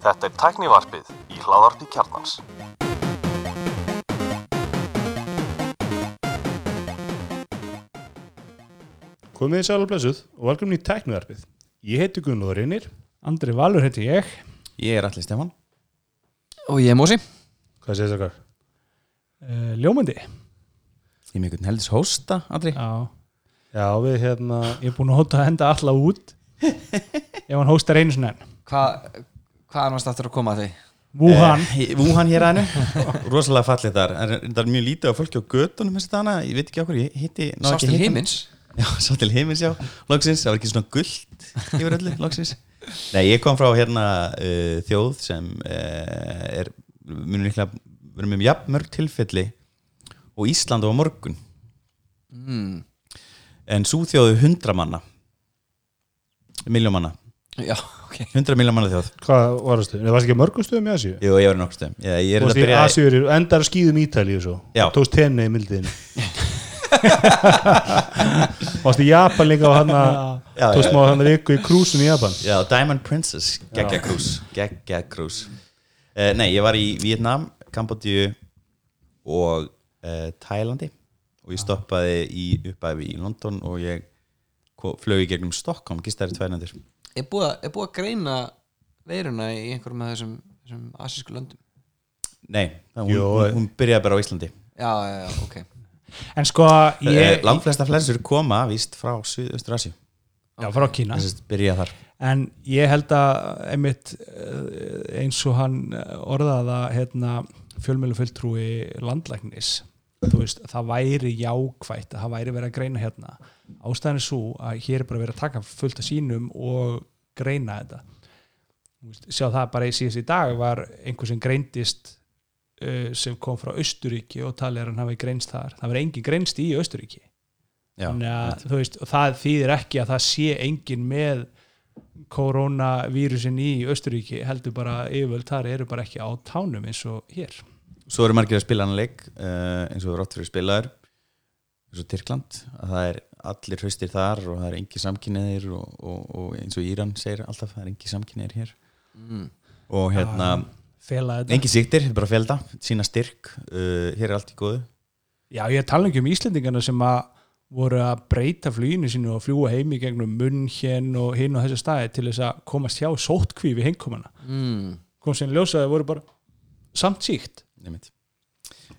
Þetta er tæknivarpið í hláðarpi kjarnans. Komið þið sæl og blessuð og velkomin í tæknivarpið. Ég heiti Gunnlóður Reynir. Andri Valur heiti ég Ég er allir Stefán Og ég er Mósi Hvað segir það hvað? uh, Ljómandi Ég er einhvern heldis hósta, Andri Já, Já, við hérna, ég er búin að hóta að henda alla út Ef hann hóstar einu svona enn. Hvað hva er náttúrulega aftur að koma að því? Wuhan. Eh, Wuhan hér aðeinu Rosalega fallið þar. En það er mjög lítið á fólki á göttunum þessi dana Ég veit ekki okkur, ég hitti Sást til heimins? Já, sá til heimins, já. Loksins, það var ekki svona gullt yfir öllu, loksins. Nei, ég kom frá hérna uh, þjóð sem uh, er munum líklega verið með jafn mörg tilfelli og Ísland á morgun. Mm. en svo þjóðu hundra manna miljón manna Já, ok hundra miljón manna þjóð hvað varstu? Það varst ekki stöðum í Asíu? Jú, ég var í er Þú að varst í og endar skýðum Ítalíu svo. Já. Tókst tenni í mildiðinu. varst í Japan líka og hann að Já, tókst já. má hann að viku í krúsun í Japan. Já, Diamond Princess, geggja cruise geggja cruise uh, Nei, ég var í Vietnam, Kambodju og uh, Tælandi og ég stoppaði í uppæfi í London og ég flög í gegnum Stockholm, gistari tværnendur Er að- er búið að greina veiruna í einhverjum af þessum, þessum asísku löndum? Nei, það, hún, Jó, hún, eh. hún byrjaði bara á Íslandi. Já, já, já, ok. En sko, ég, ég Langflesta flensur koma víst frá Suðaustur Asju Já, frá Kína. En ég held að einmitt eh, eins og hann eh, orðaða hérna, fjölmjölu fulltrúi landlæknis þú veist, það væri jákvætt að það væri verið að greina hérna ástæðan er svo að hér er bara verið að taka fullt af sínum og greina þetta. Sjá það bara í síðast í dag var einhver sem greindist uh, sem kom frá Östuríki og talið er hann hafi greinst þar. Það var engin greinst í Östuríki Já, þannig að þú veist, það þýðir ekki að það sé engin með koronavírusin í Östuríki heldur bara yfirvöld þar eru bara ekki á tánum eins og hér. Svo eru margir að spila hann leik uh, eins og rátt fyrir spilaður eins og Tyrkland að það er allir hraustir þar og það er engi samkynniðir og, og, og eins og Íran segir alltaf það er engi samkynniðir hér mm. og hérna, fela þetta engi síktir, þetta er bara fjölda sína styrk, uh, hér er allt í góðu Já, ég tala ekki um Íslendingana sem að voru að breyta fluginu sínu og fljúa heimi gegnum munn hér og hinn og þessu staði til þess að komast hjá sóttkví við heimkomana Mm. kom sem ljósaði voru bara samt síkt nefnt.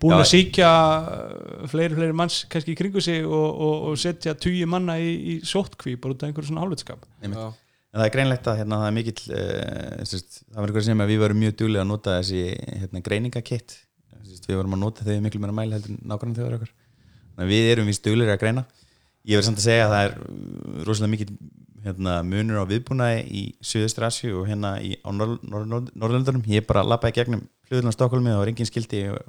Búin að síkja uh, fleiri, fleiri manns kannski í kringu sig og, og, og setja tugi manna í, í sóttkví bara út af einhverju svona. Já. En það er greinlegt að hérna, það er mikill uh, sérst, það var eitthvað sem að við varum mjög duglega að nota þessi hérna, greiningakitt við varum að nota þau miklu meira mæli heldur nákvæmlega þjóður okkar. Þannig við erum víst duglega að greina. Ég verð samt að segja að það er uh, rosalega mikill hérna, munur á viðbúnaði í Suðustur Asju og hérna í, á Nor Nor Nor Norrlöndunum ég bara lappaði gegnum á Stokkólmi og var engin skildi og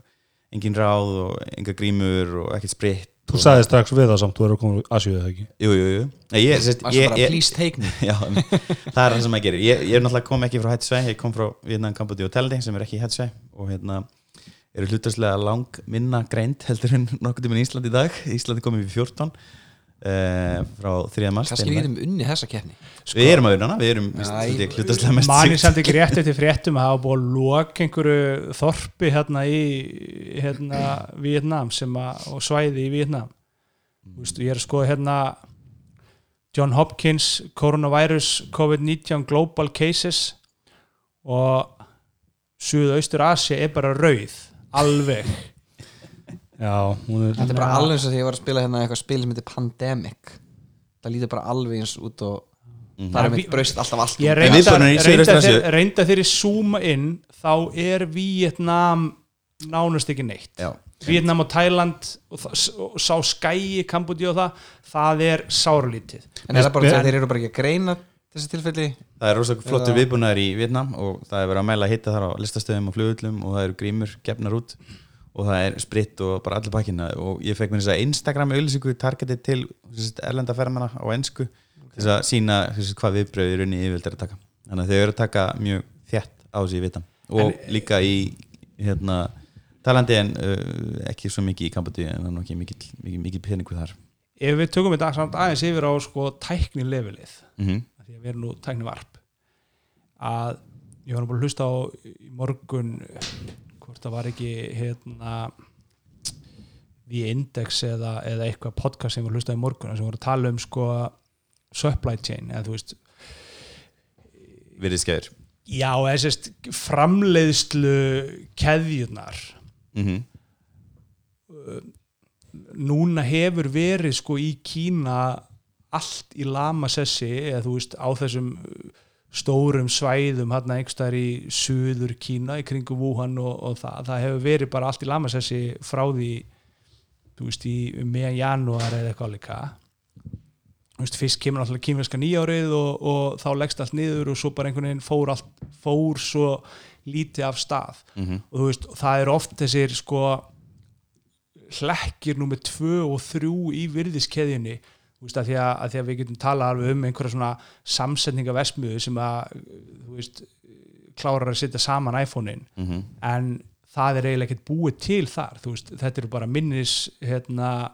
engin ráð og enga grímur og ekkert spritt Þú og- sagði strax við það samt, þú eru komin úr Asíu eða ekki? Jú, jú, jú. Nei, ég, Varstu ég, bara ég, please take me? Já, það er það sem maður gerir. Ég, ég er náttúrulega kom ekki frá hættisvæ Ég kom frá Vietnam, Kambodi og Teldi sem er ekki hættisvæ og hérna eru hlutastlega lang minna greind heldur en nokkuð tíminn í Ísland í dag. Íslandi komið við 14 uh, frá 3. mars Kannski við getum unni þessa keppni Við erum að unna, við erum Æ, hlutastlega mest sýkt. samt ekki rétt eftir fréttum að hafa búið að loka einhverju þorpi hérna í hérna Vietnam sem að, og svæði í Vietnam mm. Vistu, ég er að skoða hérna John Hopkins Coronavirus COVID-19 Global Cases og Suðaustur Asia er bara rauð alveg Já, er... Þetta er bara alveg eins og því ég var að spila hérna eitthvað spil sem heitir Pandemic. Það lítur bara alveg eins út og það er mitt braust alltaf allt ég reynda, reynda þeir zooma inn þá er Vietnam nánast ekki neitt. Já, Vietnam og Thailand og, og sá skæi Kambodí og það það er sárlítið. En er það bara að þeir eru bara ekki að greina þessi tilfelli? Það er rosalega flottur Já. viðbúnaður í Vietnam og það er verið að mæla hitta þar á listastöðum og flugullum og það eru grímur gefnar út og það er spritt og bara allir bakkina og ég fekk mér þess að Instagram auðlýsingu targetið til sérst, erlenda fermana á ensku til þess að sína sérst, hvað viðbröð í rauninni yfirvild er að taka. Þannig að þau eru að taka mjög þétt á í Vietnam og líka í hérna, talandi en uh, ekki svo mikið í Kambodí en það er nú ekki mikið, mikið, mikið peningu þar. Ef við tökum þetta samt aðeins yfir á sko tækni levelið mm því því að við erum nú tækni varp að ég var nú búin að hlusta á morgun hvort það var ekki hérna The Index eða, eða eitthvað podcast sem við hlustaði morgun sem voru að tala um sko supply chain eða þú veist Virðið skeiður já, eða sérst framleiðslu keðjunar mm núna hefur verið sko í Kína allt í lamasessi eða þú veist á þessum stórum svæðum hann einhverstaðar í suður Kína í kringu Wuhan og, og það, það hefur verið bara allt í lamasessi frá því þú veist í meðan janúar eða eitthvað líka þú veist fyrst kemur alltaf kýmverska nýjárið og, og þá leggst allt niður og svo bara einhvern veginn fór allt fór svo lítið af stað Mhm. og þú veist það eru oft þessir sko hlekkir nummer tvö og þrjú í virðiskeðjunni veist, að því að, að því að við getum talað alveg um einhverja svona samsetninga vesmiðu sem að, veist klárar að setja saman iPhone-in Mhm. en það er eiginlega ekkert búið til þar, veist, þetta eru bara minnis hérna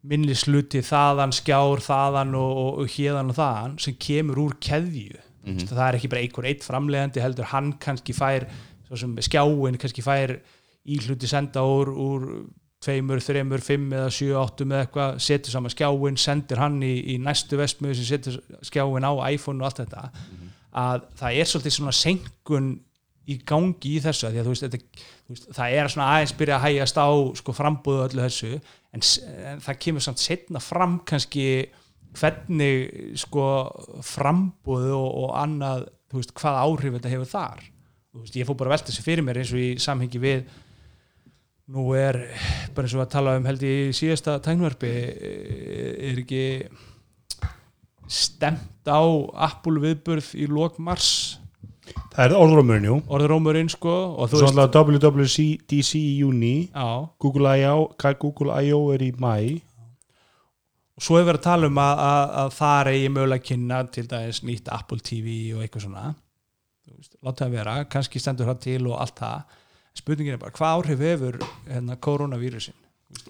minnisluti þaðan, skjár þaðan og, og, og hérðan og þaðan sem kemur úr keðju mm -hmm. það er ekki bara einhver eitt framlegandi heldur hann kannski fær skjáin kannski fær íhluti senda úr, úr tveimur, þreimur, fimm eða sjö, áttum eða eitthvað, setur saman skjáin sendir hann í, í næstu vestmiðu sem setur skjáin á iPhone og allt þetta. Að það er svolítið svona senkun í gangi í þessu að þú veist, þetta, þú veist, það er svona aðeins byrja að hægjast á sko frambúðu öllu þessu en, en það kemur samt setna fram kannski hvernig sko frambúðu og, og annað þú veist, hvað áhrif þetta hefur þar. Þú veist, ég fór bara að velta þessu fyrir mér eins og í samhengi við nú er bara eins og að tala um held ég í síðasta tæknverfi er ekki stemt á Apple viðburð í lok mars? Það er orðrómurinn, jú. Orðurómurinn sko WWDC í júni Google I.O. Er í mæ og svo hefur verið að tala um að, að, að það eigi mögulega að kynna til dæmis nýtt Apple TV og eitthvað svona. Láta það vera, kannski stendur það til og allt það spurningin er bara, hvað áhrif hefur hérna, koronavírusin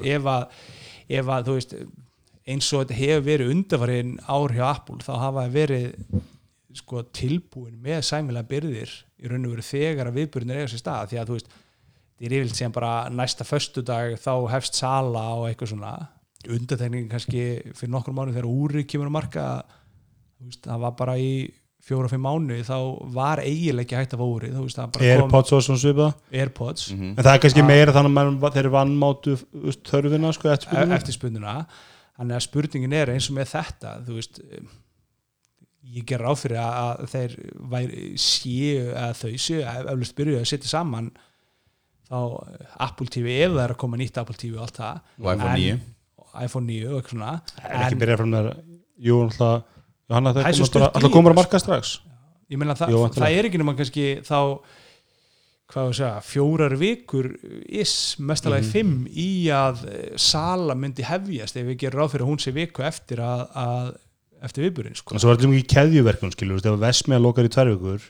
ef að, ef að þú veist, eins og þetta hefur verið undarfarinn ár hjá Apple þá hafa það verið sko, tilbúin með sæmilega byrðir í raun og veru þegar að viðbyrðin er eiga sér stað. Því að þú veist, þetta er yfirleitt sem bara næsta föstudag þá hefst sala og eitthvað svona. Undartekningin kannski fyrir nokkur mánu þegar úri kemur að marka það var bara í fjóra-fimm mánu þá var eiginlega ekki hægt að fá úri þú veist, það bara kom Airpods og svona svipa Airpods. Mhm. En það er kannski meira þannig að þeir eru vannmátu þörfina sko eftir e- spurninguna. spurninguna þannig að spurningin er eins og með þetta þú veist ég ger ráð fyrir að þeir væri, séu að þau séu að eflust byrjuðu að setja saman þá Apple TV ef það er að koma nýtt Apple TV og allt það. Og iPhone En- 9 iPhone 9 og eitthvað svona. En ekki byrja frá mér Jú, alltaf Það er það alltaf komur að marka strax ég meina það, væntanlega. það er ekki nema kannski þá segja, fjórar vikur is, mestalagi Mhm. fimm í að eh, sala myndi hefjast ef við gerum ráð fyrir að hún sé viku eftir að, að eftir viðburinn sko. En svo var þetta mikið keðjuverkun skilur, ef Vesmiða lokar í tvær vikur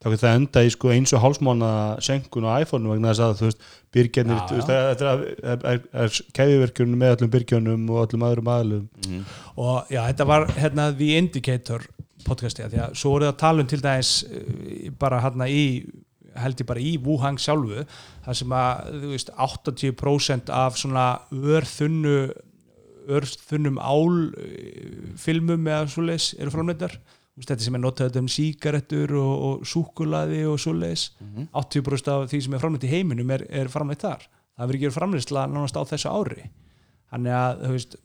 þá getur það enda í sko eins og hálsmána senkun á iPhone vegna þess að þú veist byrgjarnir, þetta er, er, er, er keðjuverkun með öllum byrgjarnum og öllum öðrum aðlum Mhm. og já, þetta var hérna The Indicator podcasti, af því að svo voruð að tala um til dæmis eh, bara hérna í held ég bara í Wuhan sjálfu þar sem að, þú veist, 80% af svona örþunnu örþunnum álfilmum eða svoleiðis eru framleitar þetta sem er notað um sígarettur og, og súkulaði og svoleiðis. 80% af því sem er framleitt í heiminum er, er framleitt þar. Það verður ekki framleiðsla nánast á þessu ári. Þannig að þú veist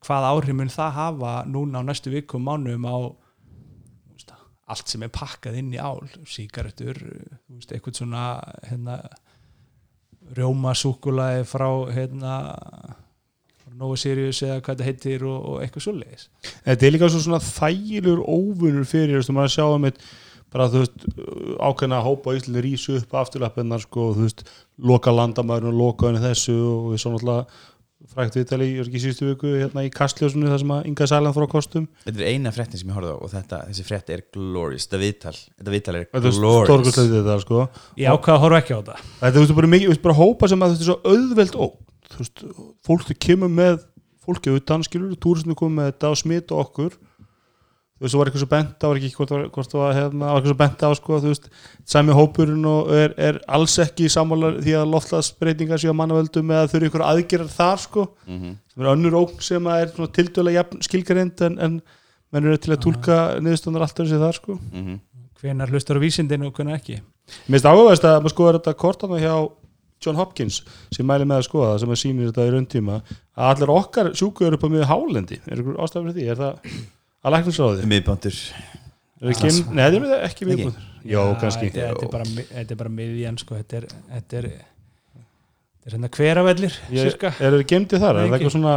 hvað áhrif mun það hafa núna á næstu vikum mánum á veist, allt sem er pakkað inn í ál? Veist, eitthvað svona hérna rjóma súkulaði frá hérna Nova Sirius eða hvað þetta heitir og, og eitthvað svoleiðis. Þetta er líka svo svona þægilegur óvinnur fyrir, þú veist, maður sjá um eitt bara þú veist, ákveðna hópa Íslandi rísu upp afturlappinnar sko, og þú veist, loka landamæðurinn og loka henni þessu og við svo náttúrulega frækt viðtali, ég er ekki í síðustu viku hérna í Kastljósunni þar sem að Inga Sæland fór á kostum. Þetta er eina fréttin sem ég horfði á og þetta, þessi frétt er glorious, þetta viðtal þetta viðtal er er sko. Ég ákvað að horfa ekki á þetta? Þetta er bara, mikið, bara hópa sem að þetta er svo auðveld ó, þú veist, fólk þau kemur með fólki utan skilur, túrisinu komið með þetta og smita okkur þú veist, þú var eitthvað svo bent á var ekki hvort, var, hvort var, hérna, var eitthvað svo bent á sko, þú veist, sami hópurinn og er, er alls ekki sammálar því að loftlagsbreytingar séu að mannavöldum eða þurfi ykkur aðgerðar þar sko Mhm. sem er önnur ógn sem að er tildöla skilgarind en, en menn eru til að túlka niðurstöndar alltaf þessi þar sko Mhm. hvenar hlustar á vísindin og hvenar ekki Mér finnst áhugaðist að maður skoða þetta kortana hjá John Hopkins sem mæli með að skoða það sem að sýnir þetta í rauntíma að allir okkar sjúku eru upp á miður hálendi. Er ykkur ástæður fyrir því, er það að Er ekki, nei, þetta er ekki miður Jó, kannski. þetta, er bara, mi- þetta er bara miðjan sko, þetta er þetta er, þetta er hérna hveravellir Er það gemdi þar? Er það eitthvað svona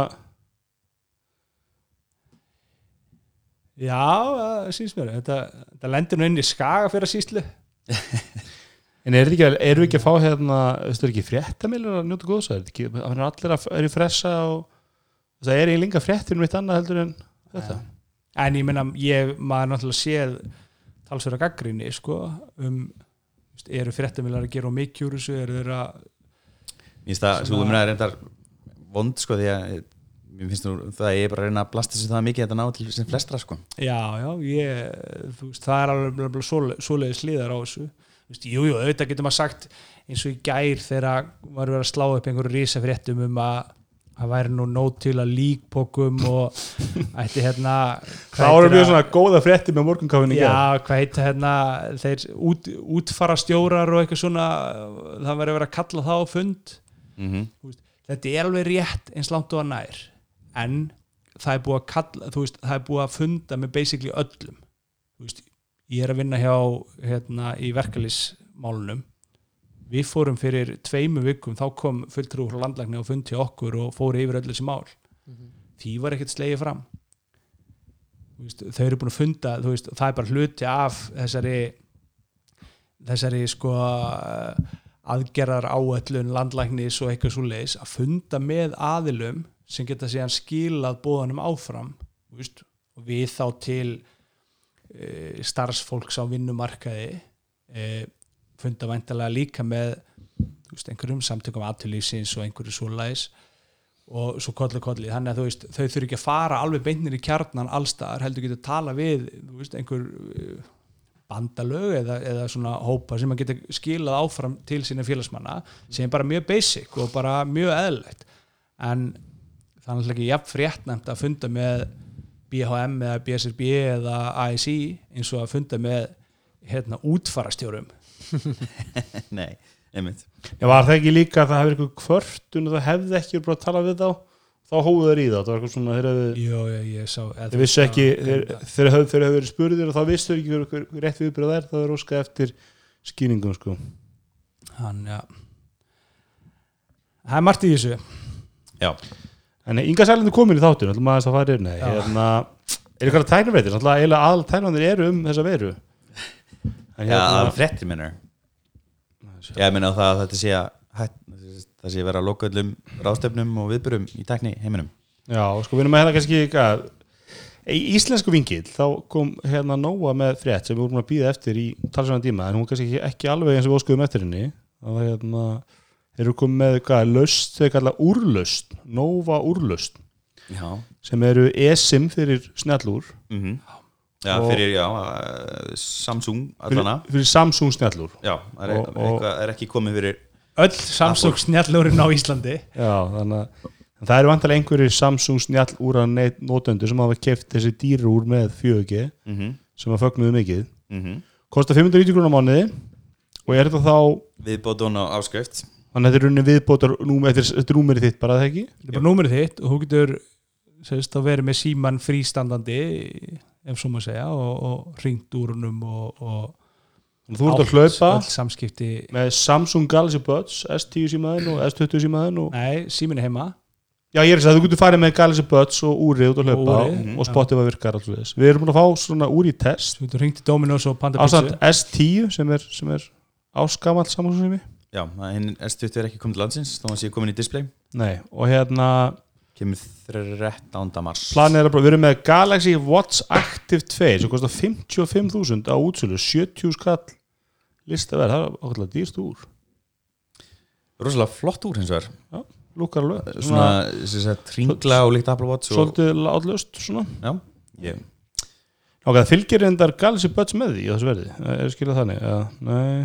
já, það sýnst mér. Þetta, þetta lendir nú inn í skaga fyrir síslu En er ekki, erum við ekki að fá hérna Þetta er ekki fréttamilur að njóta góðs? Það er ekki, er allir að er í fressa og það er eiginlega fréttir mitt annað heldur en þetta. En ég meina, ég, maður náttúrulega séð talsverða gaggrinni sko, um, þú veist, eru fréttamilar að gera og mikið úr þessu, eru þeir að Mér finnst það, svo umræða reyndar vond sko því að mér finnst nú það ég er bara að reyna að blasta þessu það mikið að þetta ná til sem flestra sko. Já, já, ég, þú veist, það er alveg, alveg svoleið, svoleiðis liðar á þessu. Þú veist, Jú, jú, auðvitað getur maður sagt eins og í gær þegar var verið að slá upp einhverju rísa fréttum um að það væri nú nót til að líkpokum og ætti hérna Það heitir mjög það? svona góða fréttir með morgunkáfinu Já, hvað heita hérna þeir út, útfara stjórar og eitthvað svona það væri verið að kalla það á fund mm -hmm. þetta er alveg rétt eins langt og að nær en það er búið að kalla veist, það er búið að funda með basically öllum þú veist, ég er að vinna hjá hérna í verkalismálunum við fórum fyrir tveimu vikum þá kom fulltrú frá landlækni og fundi okkur og fóru yfir öll þessi mál. Því var ekkert slegið fram. Veist, þau eru búin að funda veist, það er bara hluti af þessari þessari sko aðgerðar áætlun landlæknis og eitthvað svo leis að funda með aðilum sem geta síðan skilað bóðanum áfram veist, og við þá til starfsfólks á vinnumarkaði e, funda væntalega líka með veist, einhverjum samtökum aðtulífsins og einhverju leis og svo kolli kolli, þannig að veist þau þurfi ekki að fara alveg beinir í kjarnan allstaðar heldur getur að tala við veist, einhver eh, bandalög eða, eða svona hópa sem að geta skilað áfram til sína félagsmanna sem er bara mjög basic og bara mjög eðlilegt. En er náttúrulega ekki jafn fréttnæmt að funda með BHM eða BSRB eða ASI eins og að funda með hérna útfarastjórum Nei, einmitt. Já, var það ekki líka að það hefði eitthvað kvörtun og það hefði ekki verið bara að tala við þá? Þá hófuðu þeir í það, það var eitthvað svona þeir, hefði, Jó, ég, ég sá eða þeir þú vissu veist, ekki, að- þeir, þeir hefðu þeir hefðu verið spurðir og þá vissu þeir ekki hver, hver, rétt viðbröð það er það er óskað eftir skýringum sko. hann, já. Það er margt í þessu. Já, en Inga Sælindu komin í þáttun, ætlum aðeins að fara Já. hérna, er eitthvað tæknumveitir eiginlega aðal tæknumveitir eru um þessa veru. En já hérna, að frettir minnur ég minna það að þetta sé að það sé að vera að loka öllum ráðstöfnum og viðbörum í tekni heiminum. Já, sko við erum með hérna kannski eitthvað í íslensku vingill þá kom hérna Nóa með frétt sem við vorum að býða eftir í talsvæðan tíma en hún kannski ekki alveg eins og við óskuðum eftir henni. Og hérna eru komið með eitthvað löst, þau kalla úrlöst Nóva úrlöst Já. sem eru eSIM fyrir snjallúr. Mm Já, Og- fyrir, já, uh, Samsung fyrir, allana fyrir Samsung snjallúr. Já, það er, Og- og- eitthvað, er ekki komið fyrir öll Samsung snjallurinn á Íslandi. Já, þannig að það eru vantilega einhverjir Samsung snjallúra nótöndur sem hafa keft þessi dýrúr með 4G mm -hmm. sem að fögnuðu mikið. Mm kostar 590 krónar á mánuði og er þetta þá Viðbótun á áskrift Þannig að þetta er rauninni viðbótar þetta er- er númerið þitt bara, það ekki? þetta er bara númerið þitt og þú getur þá verið með síman frístandandi ef svo maður segja og, og ringt úr húnum og, og að Þú ert að hlaupa samskipti. með Samsung Galaxy Buds S10 símaðin og S20 símaðin og... nei, símin er heima. Já, ég er að segja að þú getur farið með Galaxy Buds og úrið út að hlaupa Og og, úrið, og virkar alltaf þess. Við erum búin að fá svona úr í test. Þú getur ringt í Dominos og Panda Pizza S10 sem er, er áskamall Samsung sími Já, það- hinn S20 er ekki komið til landsins þá var sé komin í display. Nei, og hérna kemur 13. mars. Planið er að við erum með Galaxy Watch Active 2 sem kostar 55.000 á útsölu 70 skall listaverð, það er okkurlega dýrst úr. Rosalega flott úr hins vegar. Lúkar alveg. Svona, sem sagt, ringla og líkt Apple Watch svolítið látlust svona. Já, ég Ok, það fylgir endar Galaxy Buds með því á þessu verði, er skilja þannig ja, Nei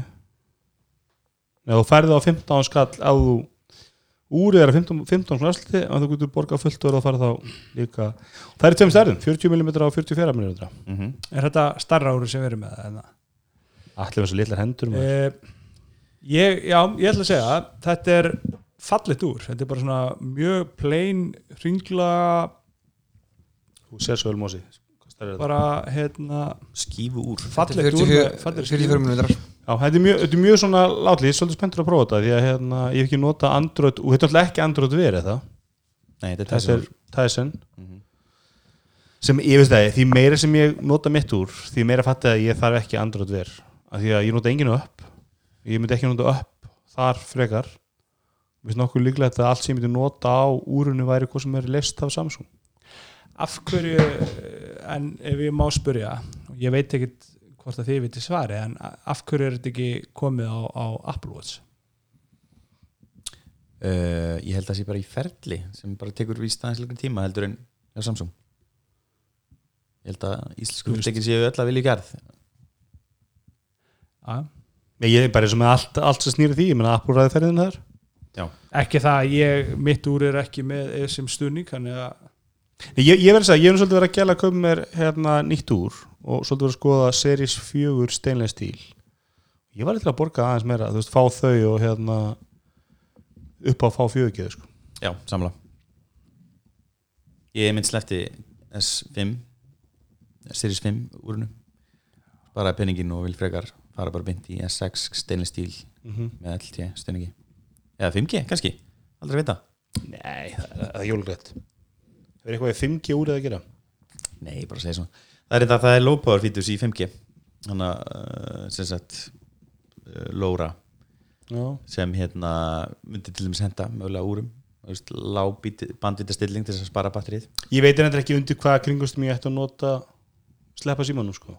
Nei, þú færði á 15 skall á þú úrið er að 15, 15 snarsliti en þú getur borgað fullt og það fara þá líka Það er tveim stærðum, 40 mm og 44 mm mm -hmm. Er þetta starra úr sem við erum með hérna? Allir þessu litlar hendur. Eh, ég, já, ég ætla að segja þetta er fallit úr þetta er bara svona mjög plain ringla Þú sér svo vel mósi bara hérna skífu úr fallit úr með fallegri 44 skífu. Já, þetta er mjög, þetta er mjög svona látlið, ég er svolítið spenntur að prófa þetta því að hérna, ég hef ekki nota Android og þetta er alltaf ekki Android verið það? Nei, þetta er er Tyson. Tyson. Mhm. sem ég veist það, því meira sem ég nota mitt úr, því meira fatti að ég þarf ekki Android ver, af því að ég nota engin upp. Ég myndi ekki nota upp þar frekar. Við veist nokkuð líklegt að allt sem ég myndi nota á úrunu væri hvað sem er list af Samsung. Af hverju en ef ég má spyrja og ég veit ekkit hvort að þið viti svari en af hverju er þetta ekki komið á, á Apple Watch? Uh, ég held að það sé bara í ferli sem bara tekur víst aðeins lengur tíma heldur en hjá Samsung. Ég held að íslensku fyrirtækin séu öll að vilja gerð ja. ég er bara eins og með allt, allt sem snýri því ég menna Apple ræði ferðin þar. Ekki það að ég, mitt úr er ekki með sem stuðning þannig að Nei, ég, ég verði að segja, ég hef nú svolítið verið að gæla að köpa mér hérna nýtt úr og svolítið verið að skoða Series 4 steinlega stíl ég var eitthvað að borga aðeins meira þú veist, fá þau og hérna upp á fá fjöggeðu sko. já, samla ég mynd slefti S5 Series 5 úrunu bara penningin og vil frekar fara bara beint í S6 stainless steel mm með LT stöningi eða 5G kannski, aldrei vita. Nei, það er, það er jólgrætt eitthvað í 5G úr eða að gera? nei, bara segja svona það er, þetta, það er low power features í 5G þannig að uh, sem sagt uh, LoRa Já, sem hérna myndi til dæmis henda mögulega úrum bandvita stilling til þess að spara batterið. Ég veit enn ekki undir hvaða kringustum ég ætti að nota sleppa símanum sko.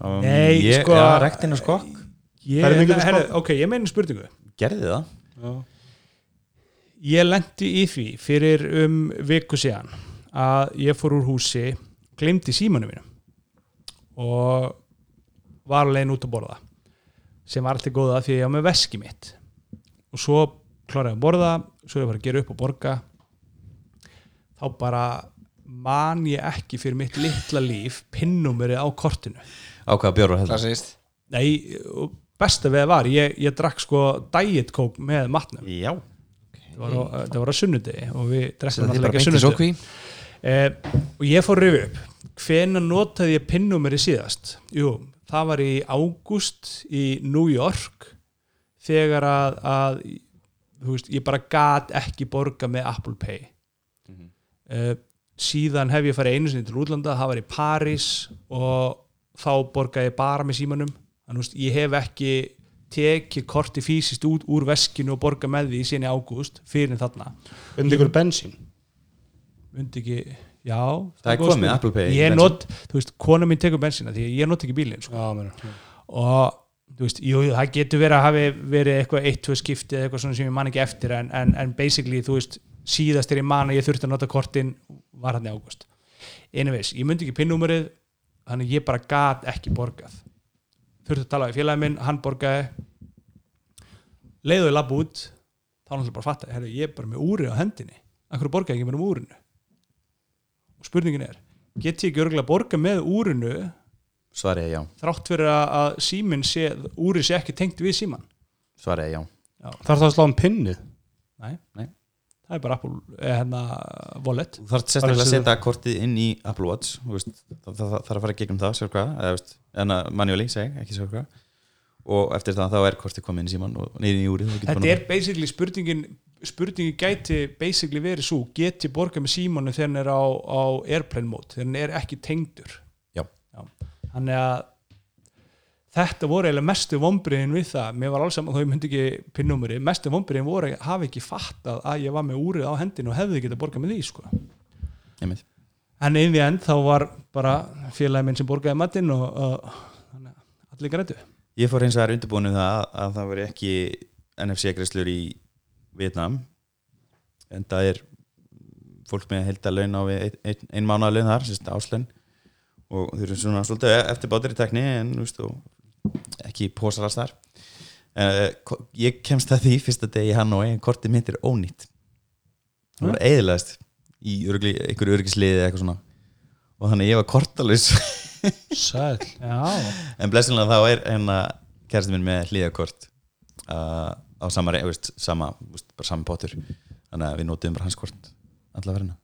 Um, Nei, ég, sko- ja, rektin og skokk. ok, ég meina spurningu. Gerði það. Já, ég lendi í því fyrir um viku síðan að ég fór úr húsi glemdi símanu mínu og var alveg út að borða sem var alltaf góða því að ég var með veski mitt. Og svo kláraði ég að borða svo ég var að gera upp og borga þá bara man ég ekki fyrir mitt litla líf pinnumverið á kortinu. Á hvaða heldur? Það segist Nei, og besta við það var ég, ég drakk sko diet coke með matnum. Já, það var, á, það var á sunnudegi og við drekkum er bara náttúrulega ekki í sunnudegi. Sókví eh, og ég fór rifið upp hvenær notaði ég pinnumeri síðast? Jú, það var í ágúst í New York þegar að, að þú veist, ég bara gat ekki borga með Apple Pay. Mm síðan hef ég farið einu sinni til útlanda það var í París og þá borgaði ég bara með símanum. Þú veist, ég hef ekki tekið korti fysiskt út úr veskinu og borga með því síðan í ágúst fyrir þarna. Undir ykkur bensín myndi ekki, já Það er komið. Apple Pay not, þú veist, kona mín tekur bensína því ég not ekki bílinn sko. Og þú veist, jú, það getur verið að hafi verið eitthvað eitt, tvö skipti eða eitthvað svona sem ég man ekki eftir en, en, en basically, þú veist, síðast er ég man að ég þurfti að nota kortin var hann í ágúst. Anyways, ég myndi ekki pinnúmerið þannig ég bara gat ekki borgað. Þurfti að tala við félagi minn, hann borgaði. Leiðu ég labb út þá náttúrulega bara fatta, herru, ég er bara með úri á hendinni. Akkur borgaði ekki með um úrinu og spurningin er get ég örgulega borga með úrinu? Svarið er já, þrátt fyrir að, að síminn sé, úri sé ekki tengt við síman svarið er já. Þarf það að slá um pinnið? Nei. Nei. það er bara Apple, eh, hérna wallet. Þú þarf sérstaklega að setja kortið inn í Apple Watch þú veist, það, það, það þarf að fara gegnum það sér hvað, en að manually seg, ekki sér hvað. Og eftir það þá er kortið komið inn í síman og niður í úrið þú getur þetta er basically spurningin spurningin gæti basically verið svo get ég borga með símanu þegar hann er á, á airplane mode, þegar hann er ekki tengdur? Já. þannig að þetta voru eiginlega mestu vombriðin við það, mér var alls saman þó ég myndi ekki pinnumri, mestu vombriðin voru að hafa ekki fattað að ég var með úrið á hendinu og hefði getað borgað með því sko. En inn í end þá var bara félagi minn sem borgaði matinn og, og að allir grætu Ég fór hins vegar undirbúinu það að, að það veri ekki NFC-greislur í Vietnam en það er fólk með að helda laun á við ein, ein, ein mánuða laun þar, sérst áslaun og þeir eru svona svolítið eftir bátir í tekni en veist, ekki pósar alls þar. Uh, ég kemst að því fyrsta degi í Hanoi en kortið mitt er ónýtt. Það var eðilegast í örgli, einhverju örgisliði eða eitthvað svona. Og þannig ég var kortalus Sæl Já, en blessinlega þá er hérna kærasti minn með hlýðakort uh, á sama, rey- þú veist, sama, veist, bara sama pottur þannig að við notum bara hans kort allavega verðina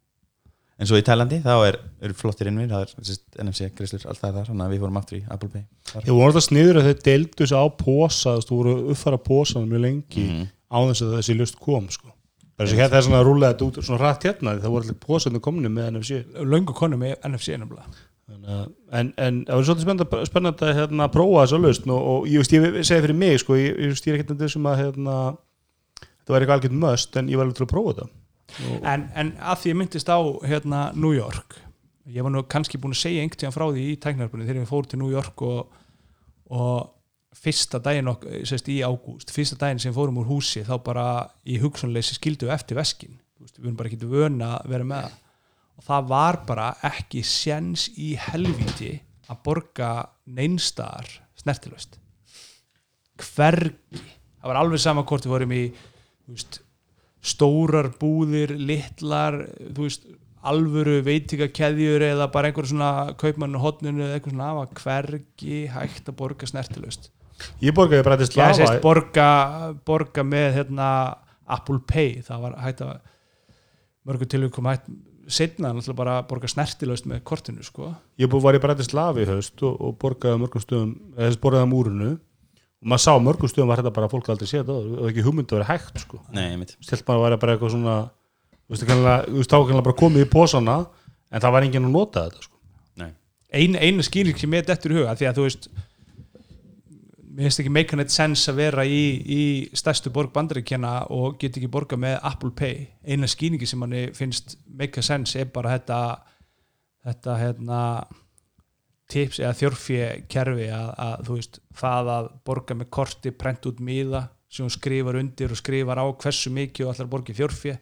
en svo í Tælandi þá er, er flottir innvið það er sérst, NFC greislur alltaf þar þannig að við fórum aftur í Apple Pay þar. Ég voru alltaf sniður að þeir deildu þessu á posa þú voru að uppfæra posan mjög lengi Mhm. á þess að þessi lust kom sko. bara þess að hérna er svona að rúlega þetta út svona rætt hérna, það voru allir posanu komni með NFC löngu konu með NFC nefnilega en, það var svolítið spennandi, spennandi að hérna, prófa þessa lausn og, og ég, ég segi fyrir mig sko, ég, ég, er ekkert þessum að hérna, þetta var eitthvað algjörn möst en ég var alveg til að prófa þetta. En, en að því ég myndist á hérna New York ég var nú kannski búin að segja einhvern tíðan frá því í tæknarbunni þegar ég fór til New York og, og fyrsta daginn ok, sérst, í ágúst, fyrsta daginn sem fórum úr húsi þá bara í hugsunleysi skildu eftir veskin, veist, við erum bara ekki vöna að vera með það og það var bara ekki sjens í helvíti að borga neinstar snertilöst hvergi. Það var alveg sama hvort við vorum í veist, stórar búðir, litlar þú veist, alvöru veitingakeðjur eða bara einhver svona kaupmannu hotninu eða eitthvað svona, það var hvergi hægt að borga snertilöst Ég borgaði bara til slafa sést borga, borga með hérna, Apple Pay. Það var hægt að mörgum tilvíkum hægt setna náttúrulega bara að borga snertilöst með kortinu sko. ég búið var ég bara til slafi í haust og, og borgaði mörgum stöðum eða þess borgaði á múrinu og maður sá mörgum stöðum var þetta bara að fólk aldrei séð það og ekki hugmynd að vera hægt sko. Stilt maður að vera bara eitthvað svona þú veist, þá kannilega bara komið í posana en það var enginn að nota þetta sko. Nei. ein, einu skýring sem ég dettur í huga því að þú veist mér finnst ekki make it sense að vera í, í stærstu borg bandaríkjana og get ekki borga með Apple Pay. Eina skýringi sem manni finnst make a sense er bara þetta þetta hérna tips eða þjórfje kerfi að, að þú veist, það að borga með korti, prent út miða sem hún skrifar undir og skrifar á hversu mikið og allar borgi þjórfje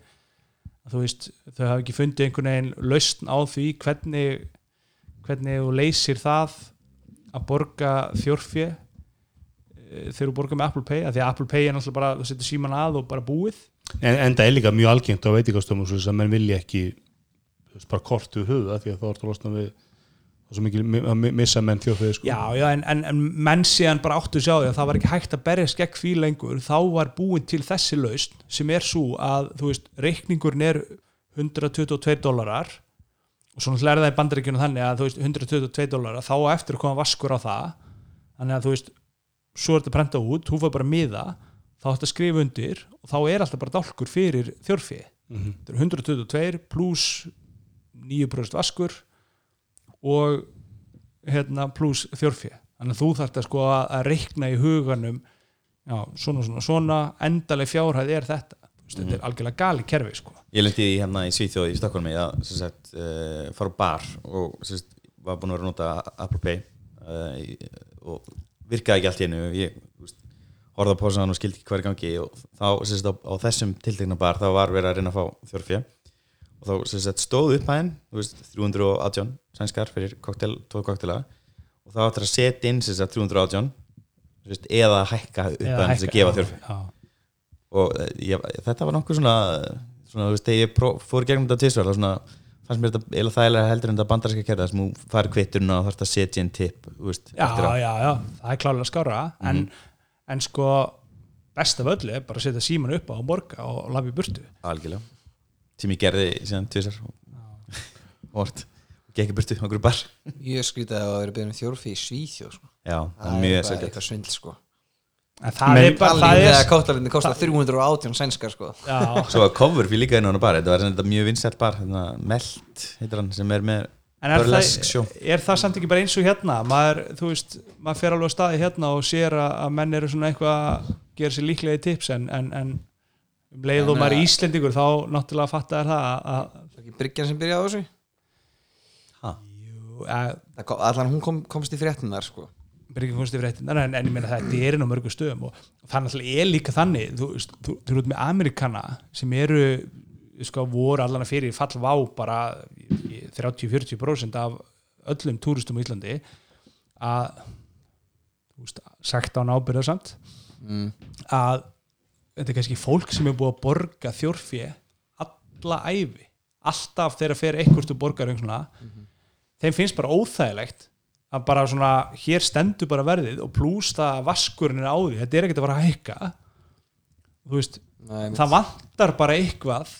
þú veist, þau hafa ekki fundið einhvern veginn lausn á því hvernig hvernig þú leysir það að borga þjórfje þegar þú borgar með Apple Pay að því að Apple Pay er náttúrulega bara, þú setur síman að og bara búið. En, en það er líka mjög algengt á og þess að menn vilja ekki bara kortu huga því að þá ertu að losna við það er svo mikið missa menn þjóðfið sko. Já, já, en, en, en menn síðan bara áttu sjá því að það var ekki hægt að berjast gegn því lengur. Þá var búin til þessi lausn sem er svo að, þú veist, reikningurinn er 122 dólarar og svo náttúrulega er það í bandaríkjunum þannig að þú veist, 122 dólarar þá eftir að koma vaskur á það. Þannig að þú veist, svo er þetta prenta út þú fyrir bara miða, þá ætti að skrifa undir og þá er alltaf bara dálkur fyrir þjórfið, Mhm. þetta er 122 pluss 9% vaskur og hérna, pluss þjórfið þannig að þú þarft að sko að, reikna í huganum já, svona, svona, svona endaleg fjárhæð er þetta Þú veist, þetta er algjörlega gali kerfi sko. Ég lendi í hérna í Svíþjóð í Stokkólmi að sagt, uh, fara á bar og sagt, var búin að vera að nota Apple Pay uh, og virkaði ekki allt í einu. Ég horfði á pósan og skildi ekki hver gangi og þá sagt, á, á þessum tiltekna bar þá var verið að reyna að fá þjórfjö og þá sagt, stóð upp hæðin 318 sænskar fyrir koktel, tvo koktela og þá áttur að setja inn sagt, 318 sem sagt, eða hækka upp hæðin til að gefa þjórfjö og eh, ég, þetta var nokkuð svona, svona þú veist, þegar ég fór gegnum þetta þá svona, fannst mér þetta eða þægilega heldur en þetta bandarinska kerða sem þú fari kvitturinn og þarfst að setja inn tipp veist, já, eftir á. já, já, það er klálega skára en, en sko best af öllu er bara að setja síman upp á og borga og lafa í burtu. Algjörlega. Sem ég gerði síðan tvisvar. Og vort. Og gekk í burtu á okkur bar. Ég skrítið að það verið beðin um þjórfi í Svíþjóð sko. já, það Það er mjög bara það er bara það er, þegar kóttalindin kostar 318 sænskar sko. já, svo var cover fyrir líka inn á hana bar þetta var þetta mjög vinsælt bar hérna, meld heitir hann sem er með en er burlesk það, show. er það samt ekki bara eins og hérna? Maður, þú veist, maður fer alveg á staði hérna og sér að, að menn eru svona eitthvað að gera sér líklega í tips en, en, en um leið og maður er eh, Íslendingur þá náttúrulega fattar það að, að, Það er ekki Bryggjan sem byrjaði á þessu? Jú, að Það kom- Allan hún kom, komst í fréttinar sko. En, ég meina það er inn á mörgum stöðum og það náttúrulega er líka þannig þú, eru út með Amerikana sem eru sko, voru allan að fyrir fallvá bara í- í 30-40% af öllum túristum í Íslandi að veist, sagt án ábyrða samt mm. að þetta er kannski fólk sem er búið að borga þjórfé alla æfi alltaf þegar fer einhverstu borgar svona, þeim finnst bara óþægilegt að bara svona hér stendur bara verðið og plús það að vaskurinn er á því, þetta er ekkert að fara að hækka. Þú veist, Nei, það vantar bara eitthvað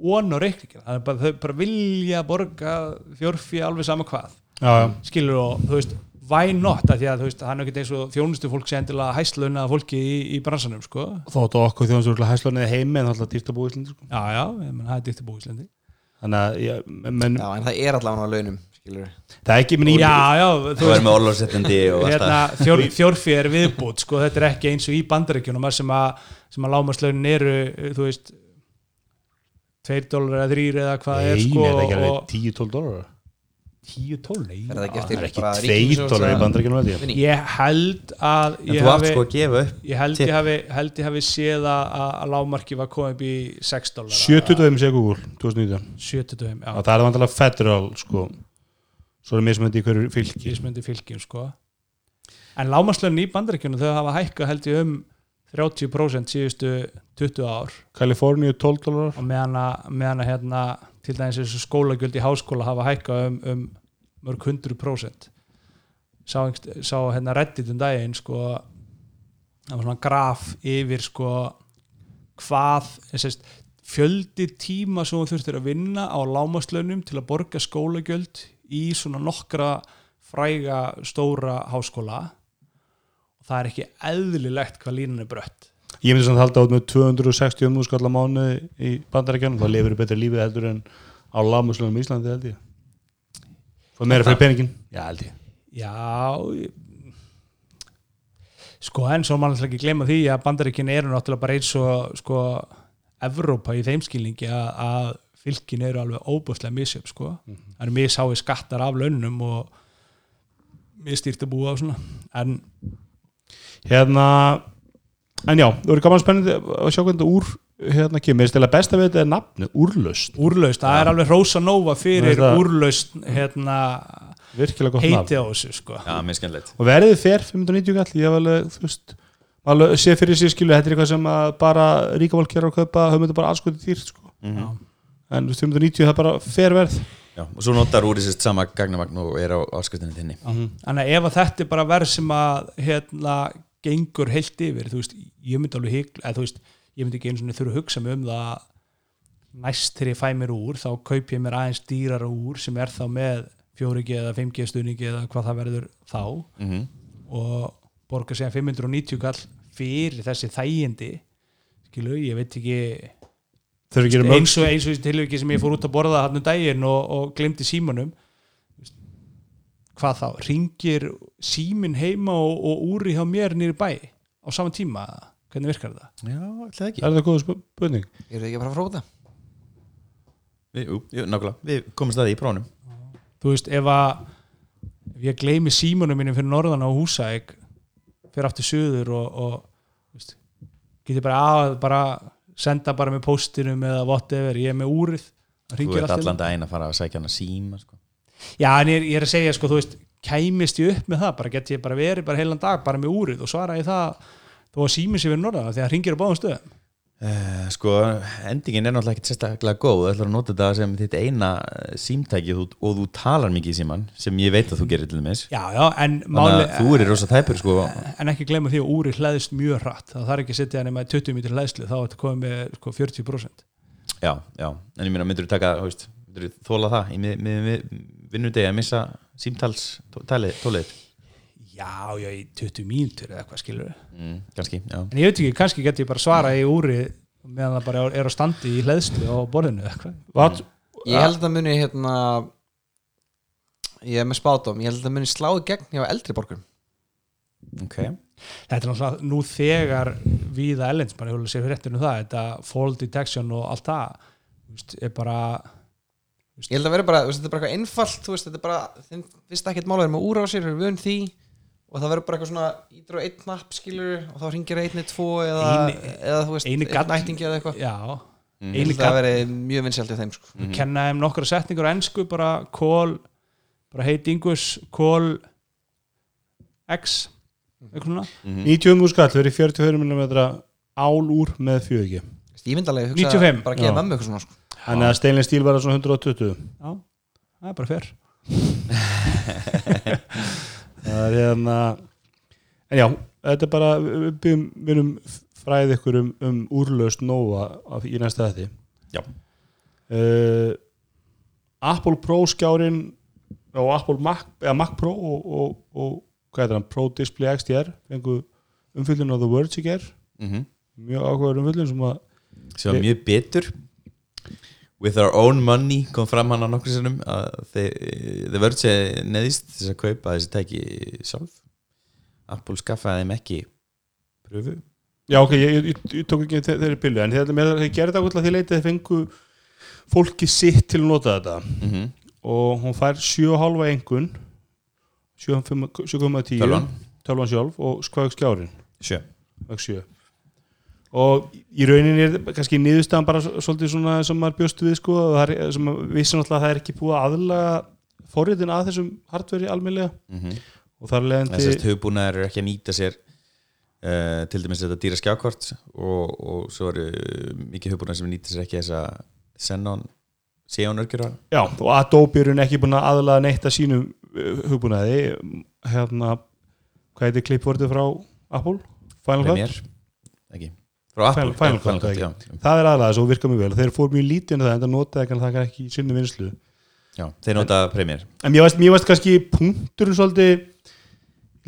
von og reikningin það er bara, þau bara vilja borga þjórfé alveg sama hvað. Já, já. skilur og þú veist why not, að því að þú veist, hann er ekkert eins og þjónustu fólk sem endilega hæslauna fólki í, í bransanum sko, þóttu okkur þjóðan svo hæslunni heimi en alltaf dýrt að búa í Íslandi sko. já já, ég menn, það er dýrt að búa í Íslandi. Þannig að ég, menn, Já, en það er allavega á launum skilur það er ekki minn í já, já, Þú er veist með allt hérna, það. Þjór, þjórfi er viðbútt sko, þetta er ekki eins og í bandaríkjunum sem að, sem að lámaslaunin eru þú veist 2 dólar eða 3 eða hvað er Nei, sko, er það ekki alveg og 10-12 dólar 10-12, nei. Er það er ekki bara 2 ríkissjóðs dólar í bandaríkjunum ég. Held að ég hafi, sko að gefa upp ég held ég hafi, held ég hafi séð að, að lágmarki var komið upp í 6 dólar 70 segir Google 2019 70 já, og það er vantilega federal sko. Svo er mismöndi í hverju fylki kísmyndi fylgjum sko. En lágmarslaunin í bandaríkjunum þau hafa hækkað held ég um 30% síðustu 20 ár. Kaliforníu 12 dólar og meðan að, meðan að hérna, til dæmis þessu skólagjöld í háskóla hafa hækkað um, um mörg hundru prósent. Sá, einhver- sá hérna reddit um daginn sko það var svona graf yfir sko hvað sést, fjöldi tíma sem þú þurftir að vinna á lámaslaunum til að borga skólagjöld í svona nokkra fræga stóra háskóla. Og það er ekki eðlilegt hvað línan er brött. Ég myndi samt halda át með 260 umhús skallar mánu í bandaríkjunum. Þá lifir þú betra lífið heldur en á lámuslunum í Íslandi held ég. Fóð meira fyrir peningin já held ég. Já ég- sko en svo mann ekki glemma því að bandaríkin eru náttúrulega bara eins og sko Evrópa í þeim skilningi að, að fylkin eru alveg óbúslega misjöf sko, það eru mishái skattar af launum og misstýrt að búa og svona. En hérna en já, þú eru gaman spennandi að sjá hvernig þetta úr hérna kemur, ég stila best að við þetta er nafnið, úrlaust úrlaust, það er alveg Rosa Nova fyrir úrlaust hérna virkilega gott nafn. heiti á þessu sko. Já, og verðið fer 590 kall ég alveg, þú veist alveg sé fyrir sér skilu, þetta er eitthvað sem að bara ríkaválk er að kaupa, höfum þetta bara allskotið dýrt sko. Mhm. En þú veist, 590 það er bara fer verð. Já, og svo notar úr þessi sama gagnamagn og er á áskustinu þinni. Þannig að ef að þetta er bara verð sem að hérna gengur heilt yfir þú veist, ég myndi alveg hygg eða þú veist, ég myndi ekki einu svona þurfa að hugsa mig um það næst þegar ég fæ mér úr þá kaup ég mér aðeins dýrara úr sem er þá með 4G eða 5G stuðningi eða hvað það verður þá. Mm og borga sér 590 kall fyrir þessi þægindi. Skilu, ég veit ekki eins og eins og þessi tilviki sem ég fór út að borða hann um daginn og, og glemdi símanum hvað þá, ringir símin heima og, og úri hjá mér nýri bæ á sama tíma? Hvernig virkar það? Já, ætlaði ekki. Er það góð spurning? Eru þið ekki bara að fróta? við, Jú, jú, nákvæmlega, við komumst að því í prónum þú veist, ef að ef ég gleymi símanum mínum fyrir norðan á húsæk fyrir aftur söður og, og þú veist, get ég bara að bara senda bara með postinum eða whatever, ég er með úrið það Þú ert allan daginn að fara að sækja hana síma sko. Já, en ég, ég er að segja, sko, þú veist, kæmist ég upp með það, bara get ég bara verið bara heilan dag bara með úrið og svara ég það þó að sími sér við norðan, því að hringir á báðum stöðum uh, Sko, endingin er náttúrulega ekkert sérstaklega góð. Það ætlar að nota þetta sem þitt eina eh, símtæki og, þú- og þú talar mikið í síman sem ég veit að þú gerir til dæmis. Já, já, en máli, þú er rosa tæpur sko. en ekki glemma því að úrið hlæðist mjög hratt, það þarf ekki að setja nema í 20 mítur hlæðslu, þá er þetta komið með sko, 40% Já, já, en ég meina myndur þú taka, þú veist, myndur þú þóla það í mið, mið, mið, vinnudegi að missa símtals tó- talið, tólið Já, já, í 20 mínútur eða eitthvað skilur mm, Kannski, já. En ég veit ekki, kannski get ég bara svara í úrið meðan það bara er á standi í hlæðslu á borðinu eða eitthvað. What? Ég held að muni hérna Ég er með spátum Ég held að muni slá í gegn hjá eldri borgurum. Ok, Þetta er náttúrulega nú þegar bara ég vil segja fyrir réttinu það þetta fall detection og allt það þú veist, er bara Ég held að vera bara, þú veist, þetta er bara eitthvað einfalt Þú veist, þetta er bara, þeim finnst ekkert mála að vera með úr á sér, við vön því og það verður bara eitthvað svona ídur á einn napp skilur og þá ringir einni tvo eða, Eini- eða þú veist, eini einn nættingi eða eitthvað. Held að það veri mjög vinsælt í þeim sko. mm. kenna þeim nokkra setningur á ennsku bara call bara heit Ingus, Kól X eitthvað svona. Mhm. 90 skall verið 44 mm ál úr með fjögi ég myndalega hugsa 95, bara að gefa mömmu eitthvað svona sko. Þannig að steinlega stíl var svona 120 Já, það er bara fyrr Það er hérna En já, þetta er bara við erum fræðið ykkur um, um úrlaust nóa í næsta þetta Já. uh, Apple Pro skjárin og Apple Mac, eða Mac Pro og, og, og hvað er það, Pro Display XDR fengu umfyllun á The Verge í ger Mhm. mjög áhugaður umfyllun sem að sem var mjög betur with our own money kom fram hann á nokkur sinnum að þeir vörð sér neðist þess að kaupa þessi tæki sjálf. Apple skaffaði þeim ekki pröfu Já, ok, ég, ég, ég tók ekki þe- þeirri billu en þeir, þeir gerði það alltaf því leitið þeir fengu fólki sitt til að nota þetta. Mm -hmm. og hún fær 7,5 engun 7,10 Tölvan. sjálf og skvæg skjárin? Sjö. Skvæg 7 og í rauninni er þetta kannski niðurstaðan bara svolítið svona sem maður bjóst við sko og það er, vissi náttúrulega að það er ekki búið að aðlaga forritin að þessum hardveri almennlega mm og þar leðandi þessast hugbúnaðar eru ekki að nýta sér uh, til dæmis þetta dýra skjákvart og, og svo eru mikið hugbúnaðar sem nýta sér ekki þessa Xenon Xeon örgjur Já, og Adobe er hún ekki búin að aðlaga neitt að sínum uh, hugbúnaði. Hérna, hvað heitir klippvortið frá Apple? Final Cut? Ekki Apple Final- Final Cut, ekki. já. Það er aðlaga svo virkar mjög vel. Þeir fór mjög lítið en það en það notaði ekki það ekki í sinni vinslu já, þeir nota Premiere. En mér veist, mér veist kannski punkturinn svolítið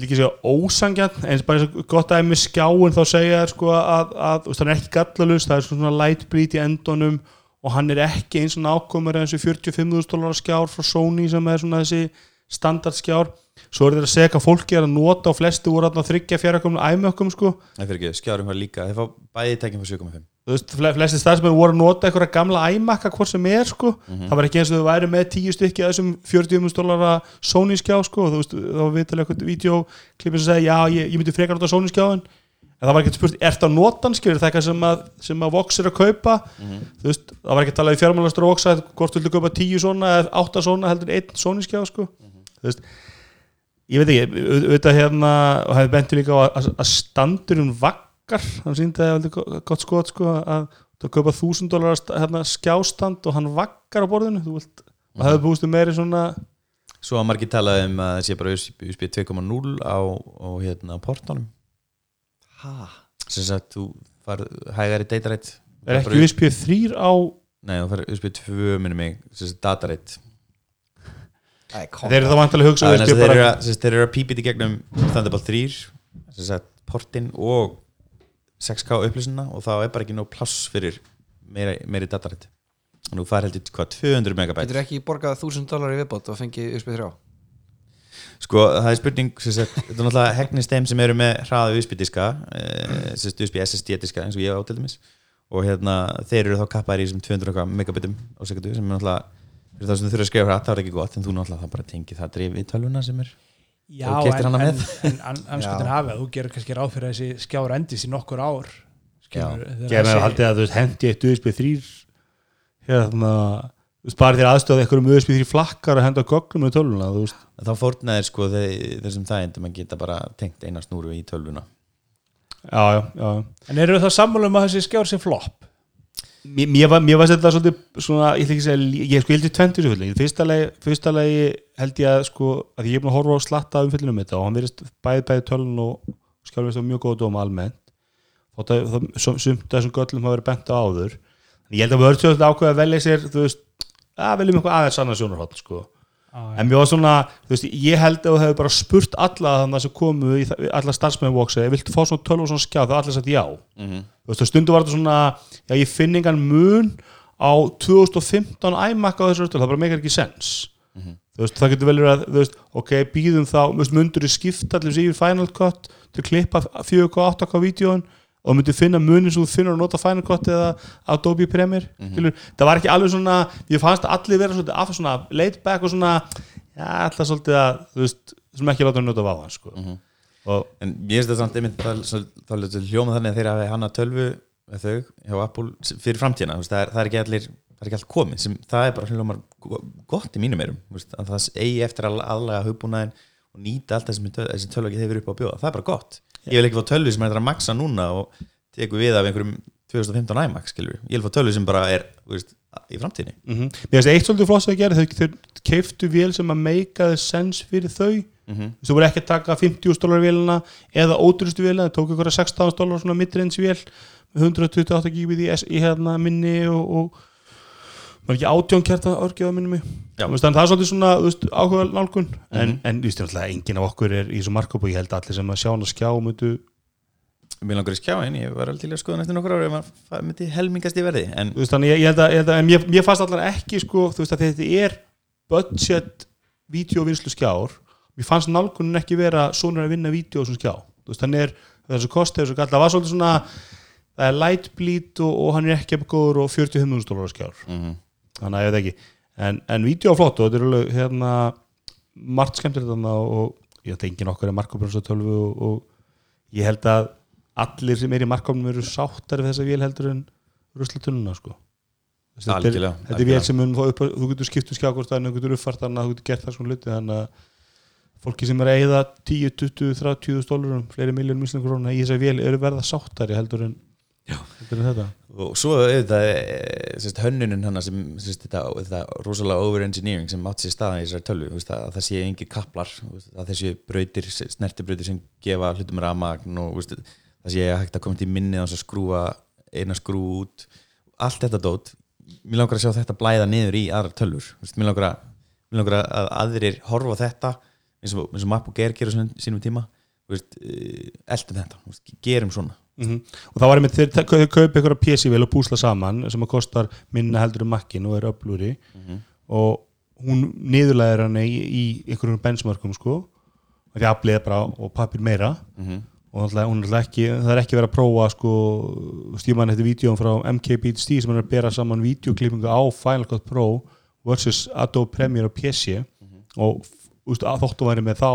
líka segja ósangjarn eins bara eins og gott að með skjáin þá segja sko að, að, að þú veist, hann er ekki gallalust það er svona light bleed í endunum og hann er ekki eins og nákvæmur eins og 45.000 dólar skjár frá Sony sem er svona þessi standard skjár svo er þeir að segja hvað fólki er að nota og flesti voru að þryggja fjarakomum æmökkum sko. Það fyrir ekki, skjárum var líka. Þeir fá bæði tækjum frá 7.5 þú veist, fle- flesti starfsmenn voru að nota einhverja gamla æmakka hvort sem er sko. Mhm. það var ekki eins og þau væri með tíu stykki að þessum 40.000 dólara Sony skjá sko. Þú veist, þá viðtalið eitthvað videoklippin sem segja, já, ég, ég myndi frekar nota Sony skjáin en það var ekki spurt, ert það notan skilur það eitthvað sem að, að Vox er að kaupa. Þú veist, það var ekki talað í fjármálastur Vox að hvort vildu kaupa tíu svona eða átta svona heldur einn Sony skjá sko þú veist, ég veit ekki au- auðvitað hérna, og hefði benti líka á að, að standurinn vaggar. Hann síndi að það veldi gott skot sko að þú kaupa þúsund dólar hérna, skjástand og hann vaggar á borðinu þú vilt, og hefði búist um meiri svona svo að margir talaði um að það sé bara USB 2.0 á, á hérna, portónum ha, sem sagt þú far hægari datarætt er ekki USB 3 á nei þú far USB 2 minni mig sem sagt datarætt. Þeir eru þá vantilega að hugsa að sem sagt, þeir eru að pípið í gegnum Thunderbolt 3 sem sagt portin og 6K upplýsuna og þá er bara ekki nóg pláss fyrir meiri, meiri datarætt og nú far heldur hvað 200 megabæt getur ekki borgað 1000 dólar í viðbót og fengið USB 3 Sko, það er spurning þetta er náttúrulega hegnist þeim sem eru með hraða USB diska eh, USB SSD diska eins og ég á til dæmis. Og hérna, þeir eru þá kappar í þessum 200 eitthvað megabitum á sekundu sem er náttúrulega það sem þú þurfa að skrifa það er ekki gott en þú náttúrulega það bara tengið það drif í tölvuna sem er Já, Þú en, hana en, með? en an, anskotin hafið þú gerir kannski ráð fyrir þessi skjár endist í nokkur ár skilur, gerðin að haldið að þú veist hendi eitt USB 3 hérna þú bara þér aðstöða eitthvað um USB 3 flakkar að henda gögnum með tölvuna þú þá fórnaðir sko þessum það endum að geta bara tengt eina snúru í tölvuna. Já, já, já. En eru það sammála um að þessi skjár sé flopp? Mér, mér, var, var þetta svolítið svona, ég segja, ég sko ég held í tventur í fyrsta fyrsta lagi, held ég að sko, að ég er búin að horfa á slatta umfyllunum þetta og hann verist bæði bæði tölun og skjálfist á mjög góða dóma almennt. Að það- sum- sumt þessum göllum hafa verið bent á áður. En ég held að vörð svolítið ákveða að velja sér þú veist, að veljum eitthvað aðeins annað sjónarhótt sko Ah, en mér var svona, þú veist, ég held að þú hefur bara spurt alla þannig sem komu í alla starfsmenn Voxa, viltu fá svona tölv og svona skjá, það allir sagt já. Mm -hmm. þú veist, stundu var þetta svona já, ég finn engan mun á 2015 iMac á þessu röstöld það bara meikar ekki sens þú veist, það getur vel verið að, þú veist, ok, býðum þá þú veist, mundur þið skipta allir yfir Final Cut til að klippa 4K8K vídjóin og myndir finna munin sem þú finnur að nota Final Cut eða Adobe Premiere mm það var ekki alveg svona, ég fannst að allir vera svolítið af svona laid back og svona já, alltaf svolítið að, þú veist sem ekki láta að nota vafa, sko. Og En mér finnst þetta samt einmitt það, það, það hljóma þannig að þeir hafi hana tölvu með þau hjá Apple fyrir framtíðina veist, það, er, það er ekki allir það er ekki allt komið sem það er bara hljómar gott í mínum erum veist, að það eigi eftir að aðlaga hugbúnaðin og nýta allt það sem þessi tölva hefur upp á að bjóða, það er bara gott ég vil ekki fá tölvi sem er að maksa núna og teku við af einhverjum 2015 IMAX skilur. ég vil fá tölvi sem bara er þú veist, í framtíðinni mm -hmm. Mér finnst eitt svolítið floss að gera þau, keiftu vél sem að meikaði sens fyrir þau mm -hmm. þú voru ekki að taka 50 dólar vélina eða ódrustu vélina, þau tók ykkur 16 dólar svona midrange vél með 128 gigabit í, S- í hérna minni og, og maður ekki átjón kjarta orgeða minni mig þannig að það er svolítið svona áhuga nálgun. En, Mhm. en þú veist, náttúrulega, enginn af okkur er í þessu markup og ég held að allir sem að sjá hann að skjá myndu Mér langar í skjáin, ég var alveg til að skoða eftir nokkur ári ef maður myndi helmingast í verði en veist, þannig ég, ég held að, ég held að en mér, mér fannst allar ekki sko, þú veist að þetta er budget vídeovinnslu skjár. Mér fannst nálgunin ekki vera svona að vinna vídeo sem skjá, hann er þessu kosti, þessu gall, það var svolítið svona það er light bleed og, og hann er ekki jafn góður og 45 dólar skjár. Mm þannig að ég veit ekki. En, en vídeo er flott og þetta er alveg hérna margt skemmtilegt þarna og, ég held að enginn okkar er markopurinsatölvu og, og ég held að allir sem er í markopnum eru sáttari við þessa vél heldur en ruslatununa sko. Þetta er, Algjörlega, þetta er vél sem mun upp, þú getur skipt um skjákvörstæðinu, þú getur uppfært hana, þú getur gert það svona hluti þannig að fólki sem er að eyða 10, 20, 30 dólarum fleiri miljónum í þessa vél eru verða sáttari heldur en, þetta og svo auðvitað eh, sérst, hönnunin hana sem sérst, þetta, þetta rosalega over-engineering sem átt sér staða í þessari tölvu veist, að það sé engin kaplar að þessi brautir, snertibrautir sem gefa hlutum rafmagn og veist, það sé hægt að koma til minni og skrúa eina skrú út. Allt þetta dót mér langar að sjá þetta blæða niður í aðrar tölvur. Mér langar að, mér langar að aðrir horfa þetta eins og, eins og Mapp og Ger gera á sínum- tíma. Eh, eldum þetta gerum svona mm og það var einmitt þeir kaupa ykkur PC-vél og púsla saman sem að kostar minna heldur um makkin og er öflúri og hún niðurlæðir hann í, í einhverjum benchmarkum sko. Og því aflið er bara og pappir meira. Mm og hún er náttúrulega ekki, það er ekki verið að prófa sko, stíman eftir vídjón frá MKBHD sem er að bera saman vídeoklippingu á Final Cut Pro versus Adobe Premiere og PC og úst, að þóttu væri með þá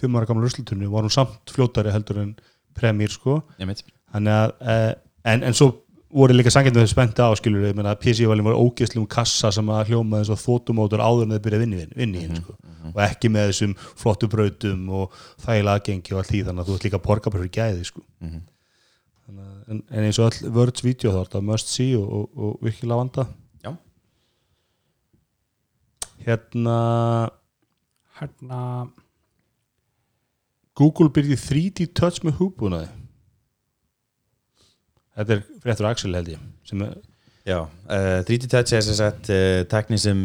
fimm ára gamla ruslutunni var hún samt fljótari heldur en Premiere sko. Ég veit þannig að eh, en, en svo voru líka sangjarnir spennti á skilur ég meina að PC-valin var ógeðslum kassa sem að hljóma þess að þótumótur áður en þeir byrja að vinni, vinni í hinn sko. og ekki með þessum flottu brautum og þægilega aðgengi og allt því þannig að þú ert líka að porga bara fyrir gæði sko. Mhm. þannig að en, en eins og all Words video þá er þetta must see og, og, og virkilega vanda Já. hérna hérna Google byrði 3D touch með hugbúnaði þetta er fréttur Axel held ég sem er Já, uh, 3D Touch er sem sagt uh, tækni sem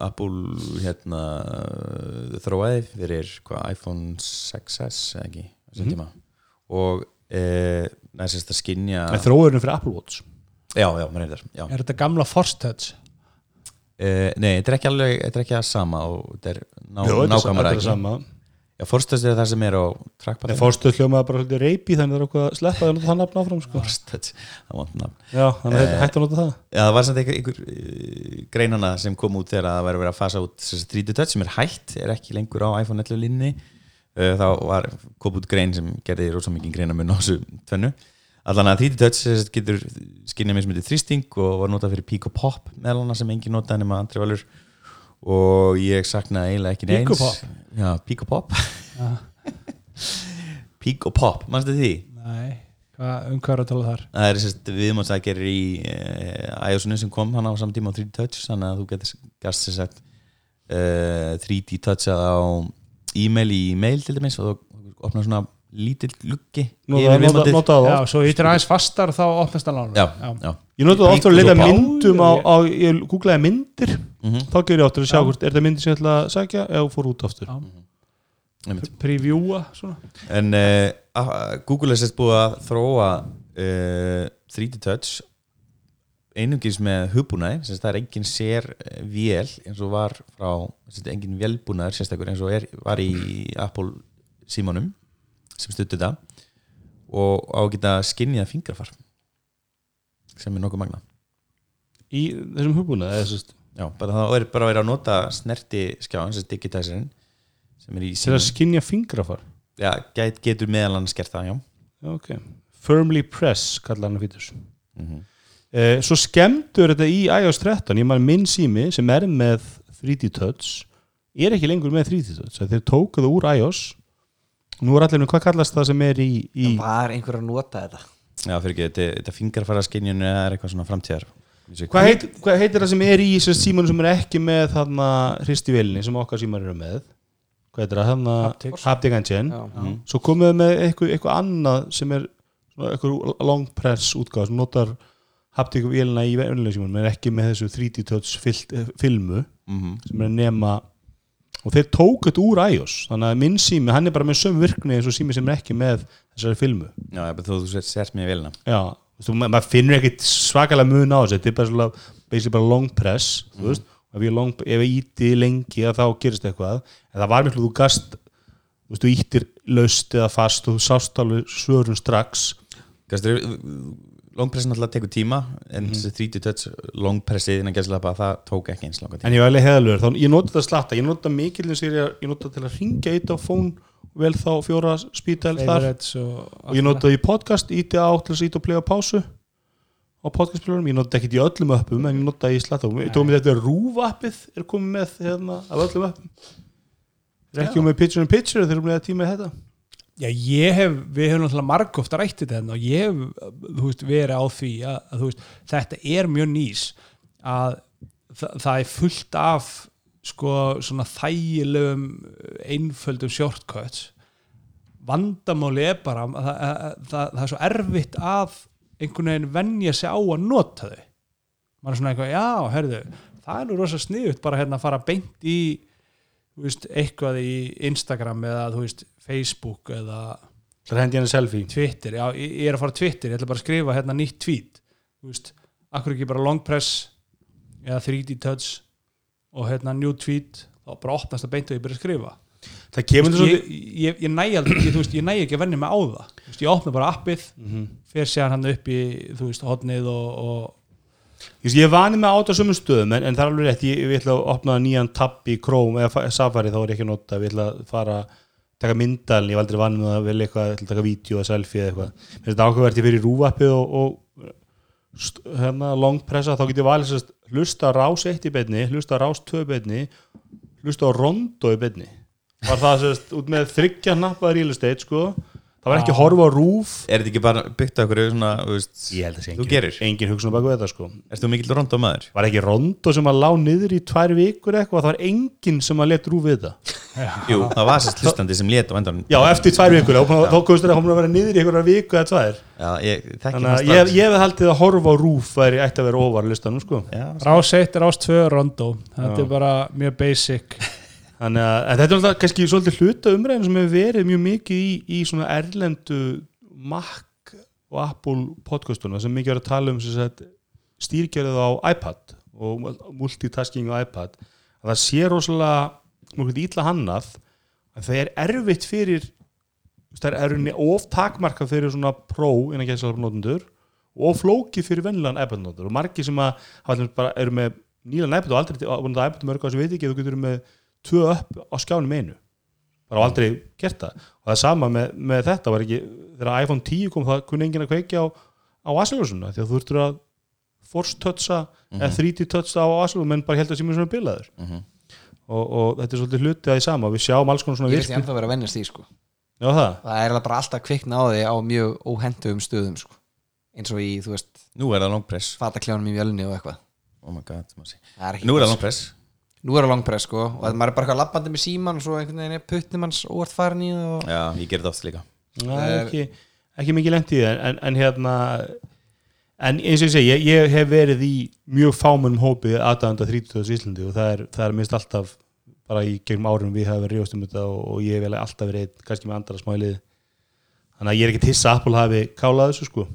Apple hérna uh, þróaði fyrir hvað, iPhone 6s eða ekki, þessum Mhm. tíma. Og uh, næst sérst að skinja með þróurinn fyrir Apple Watch? Já, já, maður er þar já. er þetta gamla Force Touch? Uh, Nei, þetta er ekki alveg, þetta er ekki að sama og þetta er ná, Jó, þetta er- nákvæmara þetta er ekki? sama Já, forstöðs er það sem er á en trackpad fórstöð hljómaði bara svolítið reypi þannig það er okkur að sleppa það að nota það nafn áfram sko. Forstöðs, það vant nafn. Já, þannig að Eh, hægt að nota það. Já, það var samt einhver, einhver uh, greinana sem kom út þegar það væri verið að fasa út sem sagt 3D Touch sem er hætt, er ekki lengur á iPhone 11 línni uh, þá var, kom út grein sem gerði rosa mikið greinamun á þessu tvennu. Allan að 3D Touch sem sagt, getur skinnið með sem heitir þrýsting og var notað fyrir Pico Pop meðal hana sem engin notaði nema Andri Valur og ég sakna eiginlega ekki neins? Já, Pico Pop Ja. Pico Pop, mannstu því? nei, hvað, um hvað er að tala þar Það er sérst viðmáttsaðgerir í uh, iOS-unu sem kom hann á samtíma á 3D Touch þannig að þú getur gast sér sagt uh, 3D Touchað á e-mail í mail til dæmis og þú opnar svona lítill já, oft. svo hittir aðeins fastar þá opnast það lána Já, já. ég nota það ofta að leita myndum á, á ég googlaði myndir. Mhm, þá gerir ég ofta að sjá Já. hvort er það myndir sem ég ætla að sagja eða fór út aftur. Já. einmitt. previewa svona. En uh, Google er sérst búið að þróa uh, 3D Touch einungis með hugbúnaði það er engin sér eh, vél eins og var frá sem sagt, engin vélbúnaður sérstakur eins og er, var í Apple símanum sem stuttu þetta og á að geta skinnið fingrafar sem er nokkuð magna í þessum hugbúna Já, bara það er bara að vera að nota snerti skjáin, sem digitæsirinn sem er í að símanum skinja fingrafar? Já, get, getur meðal annars gert það, já. Já, ok. Firmly press kallar hann að fítus. Mm uh, svo skemmtur þetta í iOS 13 ég maður minn sími sem er með 3D Touch er ekki lengur með 3D Touch þeir tóku það úr iOS nú er allir með hvað kallast það sem er í, í Það var einhver að nota þetta Já, fyrir ekki, þetta, þetta fingarfæra skinjun er eitthvað svona framtíðar hvað, heit, hvað heitir það sem er í símanu sem er ekki með þarna hristivélinni sem okkar símanu eru með hvað heitir það, þarna. Haptic Engine. Mhm. svo komum við með eitthvað, eitthvað annað sem er svona eitthvað long press útgáð sem notar haptic vélina í venjulega símanum en ekki með þessu 3D touch eh, filmu Mhm. sem er nema og þeir tók þetta úr iOS þannig að minn sími, hann er bara með söm virkni eins og sími sem er ekki með þessari filmu. Já, þú, þú sért mér velina já, þú ma- maður finnur ekkit svakalega mun á þessu, þetta er bara svona basically bara long press, þú veist. Ef ég, long, ef ég íti lengi að þá gerist eitthvað. En það var miklu þú gast þú veist, þú ítir laust eða fast og þú sást alveg svörun strax. Gastur, longpressin alltaf tekur tíma en þessi 3D touch longpressið innan gæslega það tók ekki eins langa tíma. En ég var alveg heðalur, þá ég nota þetta slatta ég nota mikil eins og ég, ég nota til að ringja eitt á fón, vel þá fjóra spítal þar. Og, og ég nota í podcast, íti á til þess að íti og playa pásu á podcastplöðunum, ég nota ekkert í öllum öppum en ég nota í slatta, ég tók mér þetta rúvappið er komið með hérna af öllum öppum er ekki um með picture in picture þegar við erum tíma í þetta Já, ég hef, við hefum náttúrulega margóft rættið þetta og ég hef, þú veist, verið á því að, að veist, þetta er mjög nýs að það, það er fullt af sko svona þægilegum einföldum shortcuts. Vandamáli er bara að, að, að, það, er svo erfitt að einhvern veginn venja sig á að nota þau. Maður er svona eitthvað, já, herðu það er nú rosa sniðut bara hérna að fara beint í veist, eitthvað í Instagram eða veist, Facebook eða Twitter, já, ég er að fara Twitter ég ætla bara að skrifa hérna nýtt tweet. Þú veist, akkur ekki bara long press eða 3D touch og hérna new tweet þá bara opnast það beint og ég byrja að skrifa. Veist, ég, ég, ég næ ekki að venja mig á það. Veist, ég opna bara appið Mhm. fer sér hann upp í, veist, hotnið og, og Ég vanið með át á sömum stöðum en, en það er alveg rétt, ég, ég ætla að opna nýjan tab í Chrome eða fa- Safari þá er ég ekki að nota, ég ætla að fara taka myndalinn, ég var aldrei vanið með að velja eitthvað, ég ætla að taka vídeo eða selfie eða eitthvað. Mér finnst þetta ákveðvert ég fyrir rúvappið og, og hérna long pressa, þá get ég valið sérst hlusta rás 1 í beinni, hlusta rás 2 í beinni hlusta rondo í beinni. Var það sérst út með þryggja nappaður real estate sko það var ekki að horfa á rúf. Er þetta ekki bara byggt á okkur svona, þú veist, ég held að sé Þú gerir? engin hugsun bak við þetta sko. Erst þú mikill rondó maður? var ekki rondo sem að lá niður í tvær vikur eitthvað, það var enginn sem að let rúf við þetta Jú, það var sérst hlustandi sem endan já, eftir tvær vikur, þá þá komst þér að vera niður í einhverja viku eða tvær. Já, ég þekki þannig að ég, ég hef haldið að horfa á rúf væri ætti að vera ofar listanum sko. Já, rás 1, rás 2, rondo. Þetta Já. er bara mjög basic þannig að en þetta er alltaf kannski svolítið hluta umræðin sem hefur verið mjög mikið í, í svona erlendu Mac og Apple podcastunum sem mikið er að tala um stýrgerðið á iPad og multitasking á iPad. Að það sé rosalega mjög ítla hannað að það er erfitt fyrir það er of takmarkað fyrir svona pró innan gæðsalapa notendur og flókið fyrir vennilegan iPad notendur. Og margir sem að dæmis bara eru með nýlan iPad og aldrei vonandi iPad mörg á sem veit ekki að þú getur með tvö upp á skjánum einu. Bara á aldrei gert það. Og það er sama með, með þetta var ekki þegar iPhone 10 kom það kunni enginn að kveikja á, á Asiljósuna því að þú þurftur að force toucha eða 3D toucha á Asiljósuna menn bara held að símur svona bilaður. Mhm. og, og þetta er svolítið hluti að því sama við sjáum alls konar svona Ég veist ég ennþá verið að vennast því sko. Já það, Það er bara alltaf kvikna á því á mjög óhendugum stöðum sko. Eins og í, þú veist, Nú er það longpress fatakljónum í vjölni og eitthvað. Oh my god. Það er Nú er það gott. Nú er það longpress sko og að maður er bara eitthvað labbandi með síman og svo einhvern veginn er puttnum hans óvart farin í það og... Já, ég ger þetta oft líka það er ekki, ekki mikið lent í það en, en hérna en eins og ég segi, ég, ég hef verið í mjög fámunum hópi aðdæðanda 30. Íslandi og það er, það er minnst alltaf bara í gegnum árum við hafa verið ríðast um þetta og, og ég hef alltaf verið kannski með andra smælið þannig að ég er ekki tissa að Apple hafi kálað þessu sko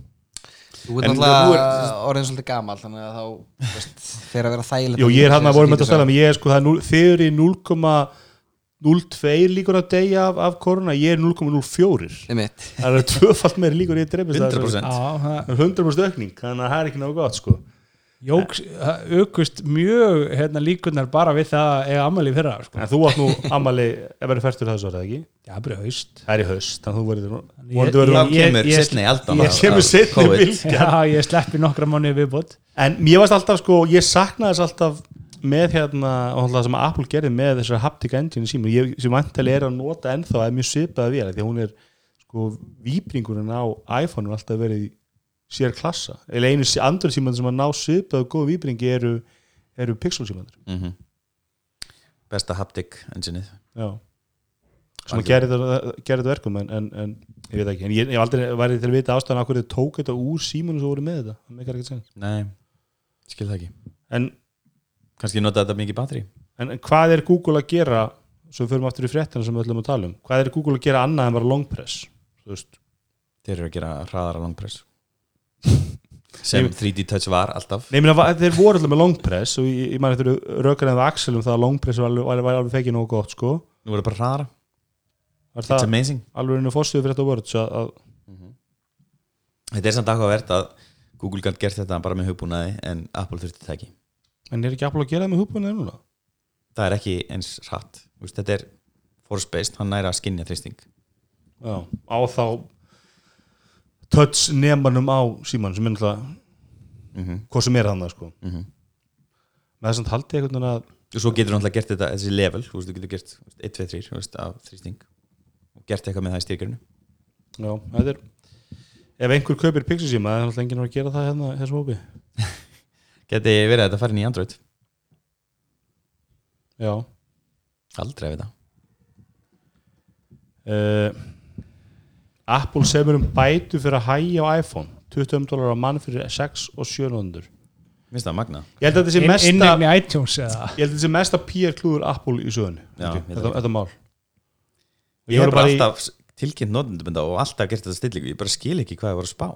Þú ert náttúrulega er- orðin svolítið gamal þannig að þá þú veist, fer að vera þægilegt Jú, ég er hann að vorum þetta að stæla með mig, ég er sko, er þið eru í 0,02 líkur að deyja af, af koruna, ég er 0,04 mitt það er tvöfalt meiri líkur ég drefist 100%. Já, það, það er 100% aukning, þannig að það er ekki náðu gott sko Jóks, aukust mjög hérna, líkunar bara við það að eiga ammali fyrra sko. En þú átt nú ammali ef verið færstur þessu orðið ekki Já, bara haust Það er í haust, þannig að þú verður Ég- þá ég- kemur ég- setni aldan ég- kemur COVID. bylgja. Já, ég sleppi nokkra mánuði viðbót En mér varst alltaf sko, ég saknaði þess alltaf með hérna, og alltaf sem Apple gerði með þessari haptic engine ég sem vantali er að nota ennþá er mjög svipaði vél, því að hún er sko, víbringurinn á iPhone er alltaf verið í sér klassa. Eða einu andur síman sem að ná svipaði og góð víbringi eru, eru pixel símandur Mhm. besta haptic engineið já. Sem að gerði þetta, verkum en, en, en ég veit ekki, en ég, ég hef aldrei værið til að vita ástæðan af hverju þið tók þetta úr símanu sem voru með þetta, það meikar ekki að segja nei, skil það ekki. En kannski nota þetta mikið batteri En, hvað er Google að gera svo förum aftur í fréttina sem við ætlum að tala um hvað er Google að gera annað en bara long press? Þeir eru að gera hraðara langpress sem 3D touch var alltaf. Nei, va- þeir voru alltaf með long press og ég, ég mæri þeir rökar en það Axel um það að long press var alveg, var, alveg fekið nógu gott sko. Nú er það bara hraðara, var it's það amazing. alveg einu fórstuðu fyrir þetta words að, að, þetta er samt áhugavert að Google gætt gert þetta bara með hugbúnaði en Apple þurfti það ekki en er ekki Apple að gera það með húpunni núna? það er ekki eins veist, þetta er force based, hann næra að skinja þrýsting. Já, á þá touch nemanum á síman sem er náttúrulega mm -hmm. hvað sem er þannig sko. Mm með þess að haldi einhvern veginn að og svo getur hann alltaf gert þetta þessi level, þú veist, þú getur gert 1, 2, 3 þú veist, af þrýsting og gert eitthvað með það í styrkjörnu já, þetta er ef einhver kaupir pixel síma, það er náttúrulega enginn að gera það hérna þessu hópi. Geti verið að þetta farin í Android. Já. Aldrei við það uh, Apple semur um bætu fyrir að hægja á iPhone. 20 dólar á mann fyrir 6 og 700 minnst það magna ég held að þetta sé mesta Innegni iTunes eða? Ég held að þetta sé mesta PR klúður Apple í held þetta, mál. Ég Ég hef voru bara bara í- alltaf tilkynnt notendubenda og alltaf gert þetta stillingu. Ég bara skil ekki hvað það var að spá.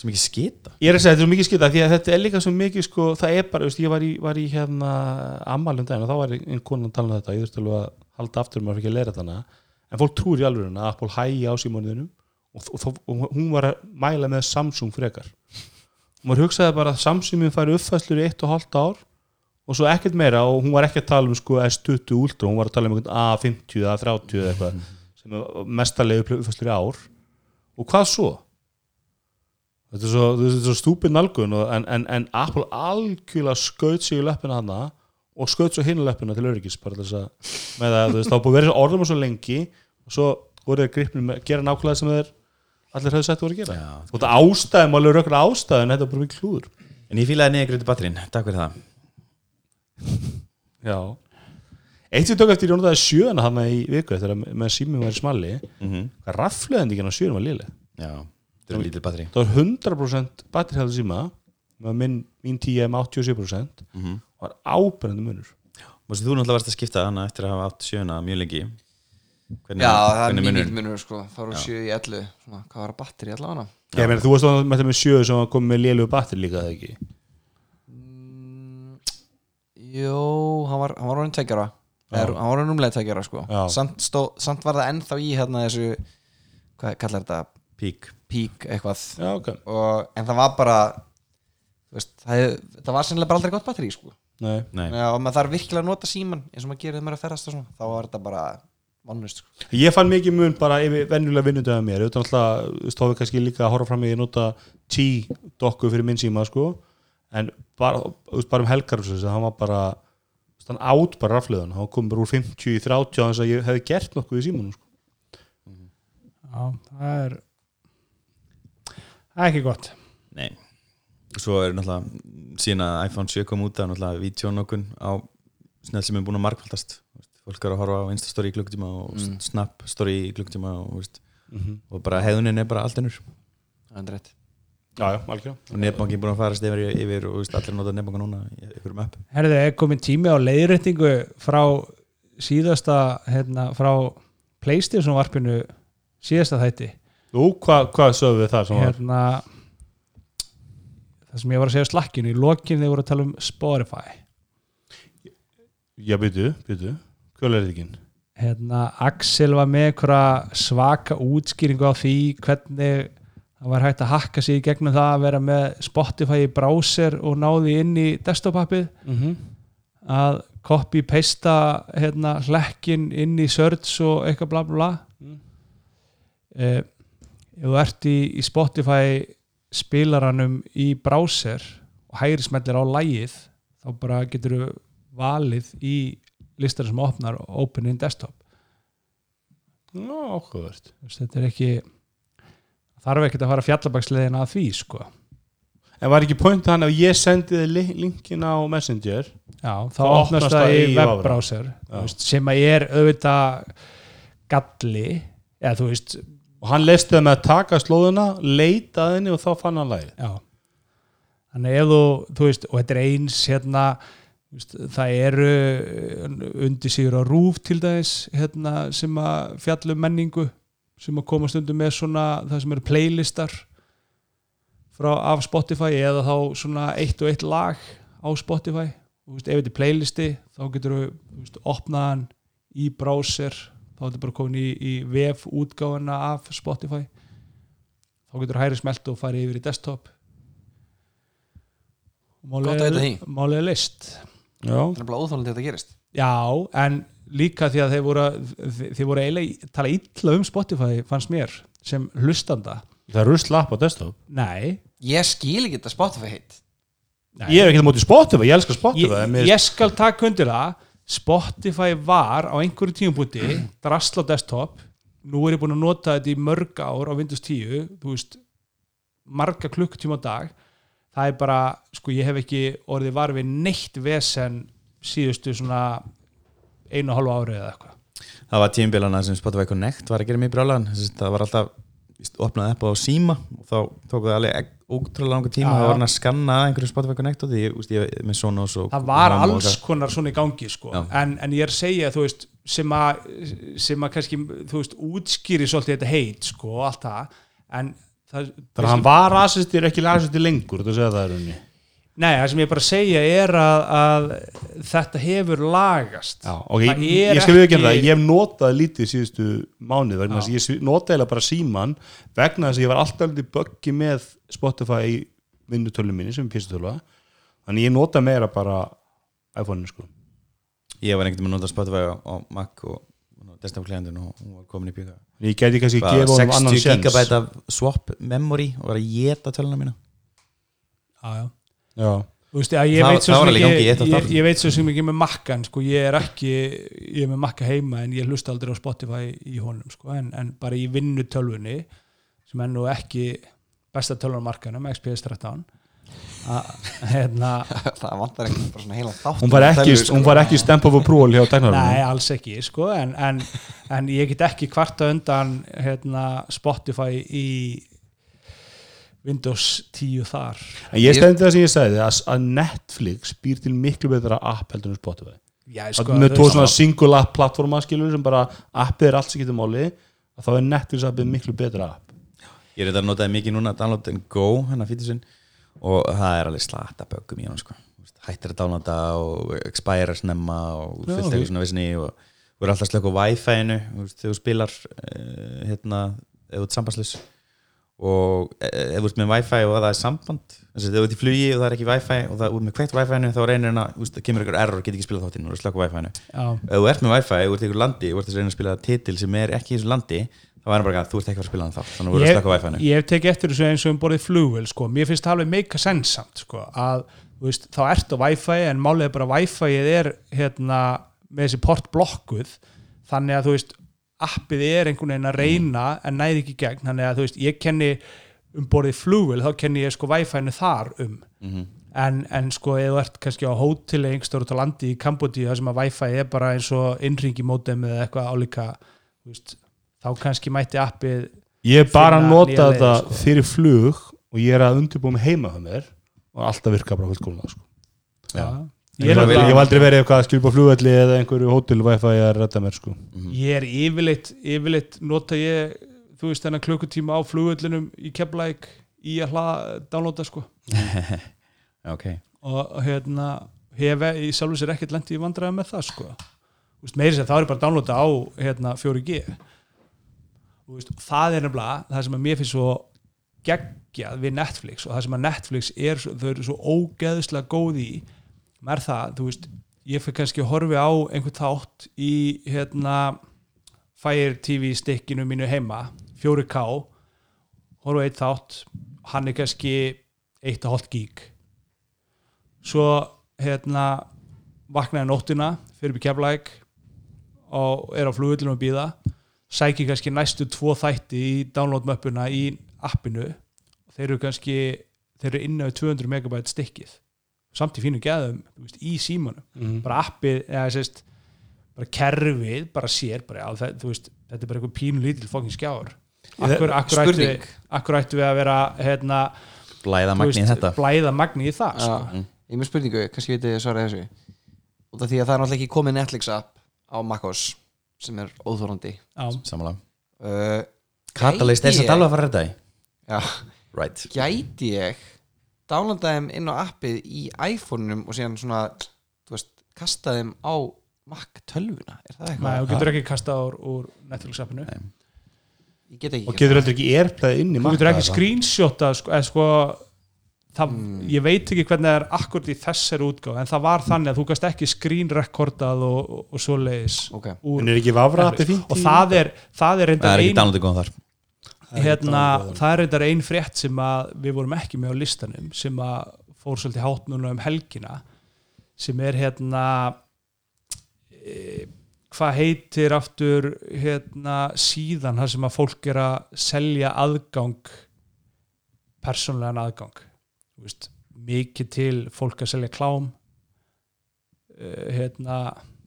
Sem ekki skita. Ég er að segja þetta er svo mikið skita því að þetta er líka svo mikið sko, það er bara, veist, ég var í, var í hérna ammælum daginn og þá var einn konan að tala um þetta ég þurfti alveg að halda aftur um að fyrir ekki að leira þarna en fólk trúir í alveg að Apple hægja á símóniðinu og, og, og, hún var að mæla með Samsung frekar. Og maður hugsaði bara að Samsung færi uppfæslur í eitt og hálft ár og svo ekkert meira og hún var ekki að tala um sko S20 Ultra, hún var að tala um einhvern A50 eða 30 eða eitthvað sem er mestarlega uppfæslur í ár. Og hvað svo? þetta er svo, svo stúpid nálgun en, en, en Apple algjörlega skaut sig í löppina hana og skaut svo hinn löppina til öryggis bara þess að með það, þú veist, þá búið að svo orðum og svo lengi og svo voru þeir gripnir með að gera nákvæmlega sem þeir allir höfðu sett voru að gera. Já. og þetta ástæðum alveg rökkur ástæðum þetta er bara mikið klúður. En ég fílaði niður greiði batterín, takk fyrir það. Já. Eitt sem tók eftir ég notaði sjöuna hana í viku þegar með símum var í smalli. Mm -hmm. hvað rafleðendingin á sjöunum var liðleg já, þetta er lítið batteri. Það var 100% batterihæðu síma með minn, mín 10 m 87% mm -hmm. Var ábyrjandi munur. Mástu þú náttúrulega varst að skipta hana eftir að hafa átt sjöuna mjög lengi. Hvernig, Já, það er mjög mikið munur sko. Það eru 7 í 11 Svona, Hvað var að batteri allavega Já, meni, þú varst á með þetta með sjö sem komið með lélugu batteri líka það ekki? Mm, Jó, hann var, hann var orðin. Eða, Hann var orðin umlega tveggjara sko. Samt, stó, samt var það ennþá í hérna þessu Hvað kallar þetta? Pík Pík eitthvað. Já, ok. Og, En það var bara þú veist, það, það var sennilega bara aldrei gott batteri sko. Nei. Nei, Já, og maður þarf virkilega að nota síman eins og maður gerir þegar maður er að ferðast og svona. Þá var þetta bara vannust sko. Ég fann mikið mun bara yfir venjulega vinnundöða mér. Auðvitað alltaf, þú þá við kannski líka að horfa fram í að nota T-dokku fyrir minn síma sko, en bara, bara um helgar þess að hann var bara hann átt bara rafleðun, hann kom bara úr 50 í 30 þess að ég hefði gert nokkuð í símanum sko. Já, það er það er ekki gott. Nei Svo er náttúrulega síðan að iPhone 7 kom út að náttúrulega vítjónokun á snell sem er búin að veist, fólk er að horfa á Instastory í klukkutíma og Mm. Snap story í klukkutíma og, veist, -hmm. og bara hefðunin er bara allt ennur Það er rétt Já, já, algjörða og netbankin búin að farast yfir, yfir og veist, allir nota netbanka núna í ykkurum app Herðu, er komin tími á leiðréttingu frá síðasta hérna, frá Playstation varpinu síðasta þætti Nú, hvað hva sögum við þar sem var? Það sem ég var að segja slakkinu í lokin þegar voru að tala um Spotify Já, byttu, byttu, hvað er þetta ekki? hérna, Axel var með einhverja svaka útskýringu á því hvernig það var hægt að hakka sig í gegnum það að vera með Spotify í browser og náði inn í desktop-appið Mhm. að copy-pasta hérna, hlekkin inn í search og eitthvað bla bla bla Mm. eh, ef þú ert í, í Spotify spilaranum í browser og hægri smellir á lægið þá bara getur þú valið í listar sem opnar open in desktop Þú veist, þetta er ekki þarf ekkert að fara fjallabakslegin að því sko. En var ekki point hann ef ég sendi þið li- linkin á Messenger? Já, þá opnast það í veist, sem að er auðvitað galli eða þú veist og hann leisti það með að taka slóðuna leita að henni og þá fann hann lægið já. þannig ef þú, þú veist, og þetta er eins hérna, veist, það eru undir sigur á rúf til dæmis hérna, sem að fjallum menningu sem að koma stundum með svona það sem eru playlistar frá, af Spotify eða þá svona eitt og eitt lag á Spotify og veist, ef þetta er playlisti þá getur þú, þú veist, opnaðan í browser þá er þetta bara komin í, í vef útgáfuna af Spotify. Þá getur hæri smelt og farið yfir í desktop. Er list Já, Það er bara óþálandi að þetta gerist. Já, en líka því að þeir voru þeir, voru eiginlega að tala illa um Spotify fannst mér sem hlustanda. Það er ruslapp á desktop. Nei, Ég skil ekki þetta Spotify heit nei. Ég er ekki á móti Spotify, ég elskar Spotify ég, ég skal taka undir það Spotify var á einhverju tímpunkti drasl á desktop. Nú er ég búin að nota þetta í mörg ár á Windows 10 þú veist, marga klukkutíma á dag. Það er bara, sko ég hef ekki orðið var við neitt vesen síðustu svona einu og hálfu ári eða eitthvað. Það var tímbilana sem Spotify Connect var að gera mjög brálaðan það var alltaf víst, opnað upp á síma og þá tók það alveg ótrúlega langa tíma það var hann að skanna einhverju Spotify Connect og því ég, víst, ég með Sonos og það var alls konar svona í gangi sko. En, en ég er að segja þú veist, sem að sem að kannski þú veist, útskýri svolítið þetta heit sko, og allt það. En það, Þannig að hann var assistir ekki assistir lengur þú segja það er unni Nei, það sem ég bara að segja er að, að þetta hefur lagast. Já, ok, ég, ég skal við ekki ekki- það, ég hef notað lítið síðustu mánuð vegna þess að ég notaði bara síman vegna þess að ég var alltaf aldrei böggi með Spotify í vinnutölum minni sem er písutölu þannig ég nota meira bara iPhone-in sko. Ég var einhvern veginn að nota Spotify á, á Mac og desktop klientun og hún var komin í píka ég geti kannski Hvað, gefa honum annan 60 sjens gigabyte af swap memory og var að geta töluna mína. Já, já. Já, Þú veist, ég, Það- veit það ekki, og ég, ég veit svo sem ekki með makkan sko, ég er ekki, ég er með makka heima en ég hlusta aldrei á Spotify í honum sko, en, en bara í vinnu tölvunni sem er nú ekki besta tölvun á markanum, XPS 13 að hérna Það vantar ekki bara svona heila þátt hún var ekki, hún var ekki stamp of approval hjá Nei, teknarunum alls ekki, sko, en, en, en ég get ekki kvarta undan hérna, Spotify í Windows 10 þar en ég stendi það sem ég sagði að, að Netflix býr til miklu betra app heldur en Spotify Já, sko, með tvo svona single app plattforma skilur sem bara appið er allt sem getur máli að þá er Netflix appið miklu betra app ég er þetta að notaði mikið núna download and go hennar fítisinn og það er alveg slata böggum í hann sko. Þú veist, hættir að downloada og expire snemma og ok. eitthvað svona vissinni og þú er alltaf slökk á Wi-Fi-inu þegar þú spilar uh, hérna, ert sambandslös og eh, ef þú ert með Wi-Fi og það er samband þess að þú ert í flugi og það er ekki Wi-Fi og það er með kveikt Wi-Fi-inu þá reynir hann að það kemur einhver error, get ekki spilað þáttinn og er slökk á Wi-Fi-inu. Já, ef þú ert með Wi-Fi og ert í einhver landi og ert að reyna að spila titil sem er ekki í þessu landi þá er hann bara að þú ert ekki að spila hann þá þannig að þú slaka á Wi-Fi-inu. ég hef tekið eftir þessu eins og um borðið flugvel sko. mér finnst það alveg meika sensamt sko, að veist, þá ert á Wi-Fi en málið er bara Wi-Fi er hérna, með þessi port blokkuð þannig að þú veist appið er einhvern veginn að reyna en næði ekki gegn þannig að þú veist, ég kenni um borðið flugvel, þá kenni ég sko Wi-Fi-nu þar um Mhm. en, en sko ef þú ert kannski á hóteli einhverjum út á landi í Kambodí þar sem að Wi-Fi er bara eins og innringi mótem eða eitthvað álíka veist, þá kannski mætti appið ég er bara að nota leiðir, þetta sko. fyrir flug og ég er að undirbúa með heima hjá mér og alltaf virka bara fullkomlega sko. Já. ég, Ég er, ég, ég hef aldrei verið eitthvað að skilja á flugvelli eða einhverju hótel wifi að redda mér sko. ég er yfirleitt, yfirleitt nota ég, þú veist, þennan klukkutíma á flugvöllinum í Keflæk í að hlaða, downloada sko. Ok, og hérna hef í sjálfu sér ekkert lendi í vandræða með það sko. Meiri sem það er bara að downloada á hérna, 4G Þú veist, það er nefnilega það sem að mér finnst svo geggjað við Netflix og það sem að Netflix er, þau eru svo ógeðslega góð í er það, þú veist ég fyrir kannski að horfi á einhvern þátt í hérna Fire TV stikkinu mínu heima 4K horfa á eitt þátt hann er kannski 1,5 gig svo hérna vaknaði nóttina fyrir við keflæk og er á flugullinu að býða sæki kannski næstu tvo þætti í download-möppuna í appinu. Og þeir eru kannski þeir eru innan við 200 megabyte stikkið samt í fínu gæðum þú veist, í símanum. Mhm. bara appið, eða sérst bara kerfið, bara sér bara, já, það, þú veist, þetta er bara eitthvað pínu lítil fokkin skjár. Akkur, akkur, ættu, akkur ættu við að vera hérna, blæða magni í þetta. blæða magni í það sko. Já, ég með spurningu, kannski veit ég svara þessu. Út af því að það er náttúrulega ekki komið Netflix app á MacOS sem er óþórandi Já. samanlega uh, Catalyst er gæti satt ég- alveg að fara þetta í Já, right. Gæti ég downloada þeim inn á appið í iPhone-num og síðan svona þú veist, kasta þeim á Mac 12-una, er það Nei, eitthvað? þú getur ekki kastað úr, úr Netflix appinu. Ég get ekki og getur heldur ekki airplay inn í þú getur Mac, ekki screenshota sko, eða sko það, Mm. ég veit ekki hvernig það er akkurat í þessari útgáð en það var þannig að þú gast ekki screenrekordað og, og, og svoleiðis Ok, úr en er ekki vafra appi fínt og það er, það er það reyndar er ekki downloadið góðan þar hérna, það er reyndar ein frétt sem við vorum ekki með á listanum sem að fór svolítið hátt núna um helgina sem er hérna e, hvað heitir aftur hérna síðan þar sem að fólk er að selja aðgang persónlegan aðgang. Veist, mikið til fólk að selja klám uh, hérna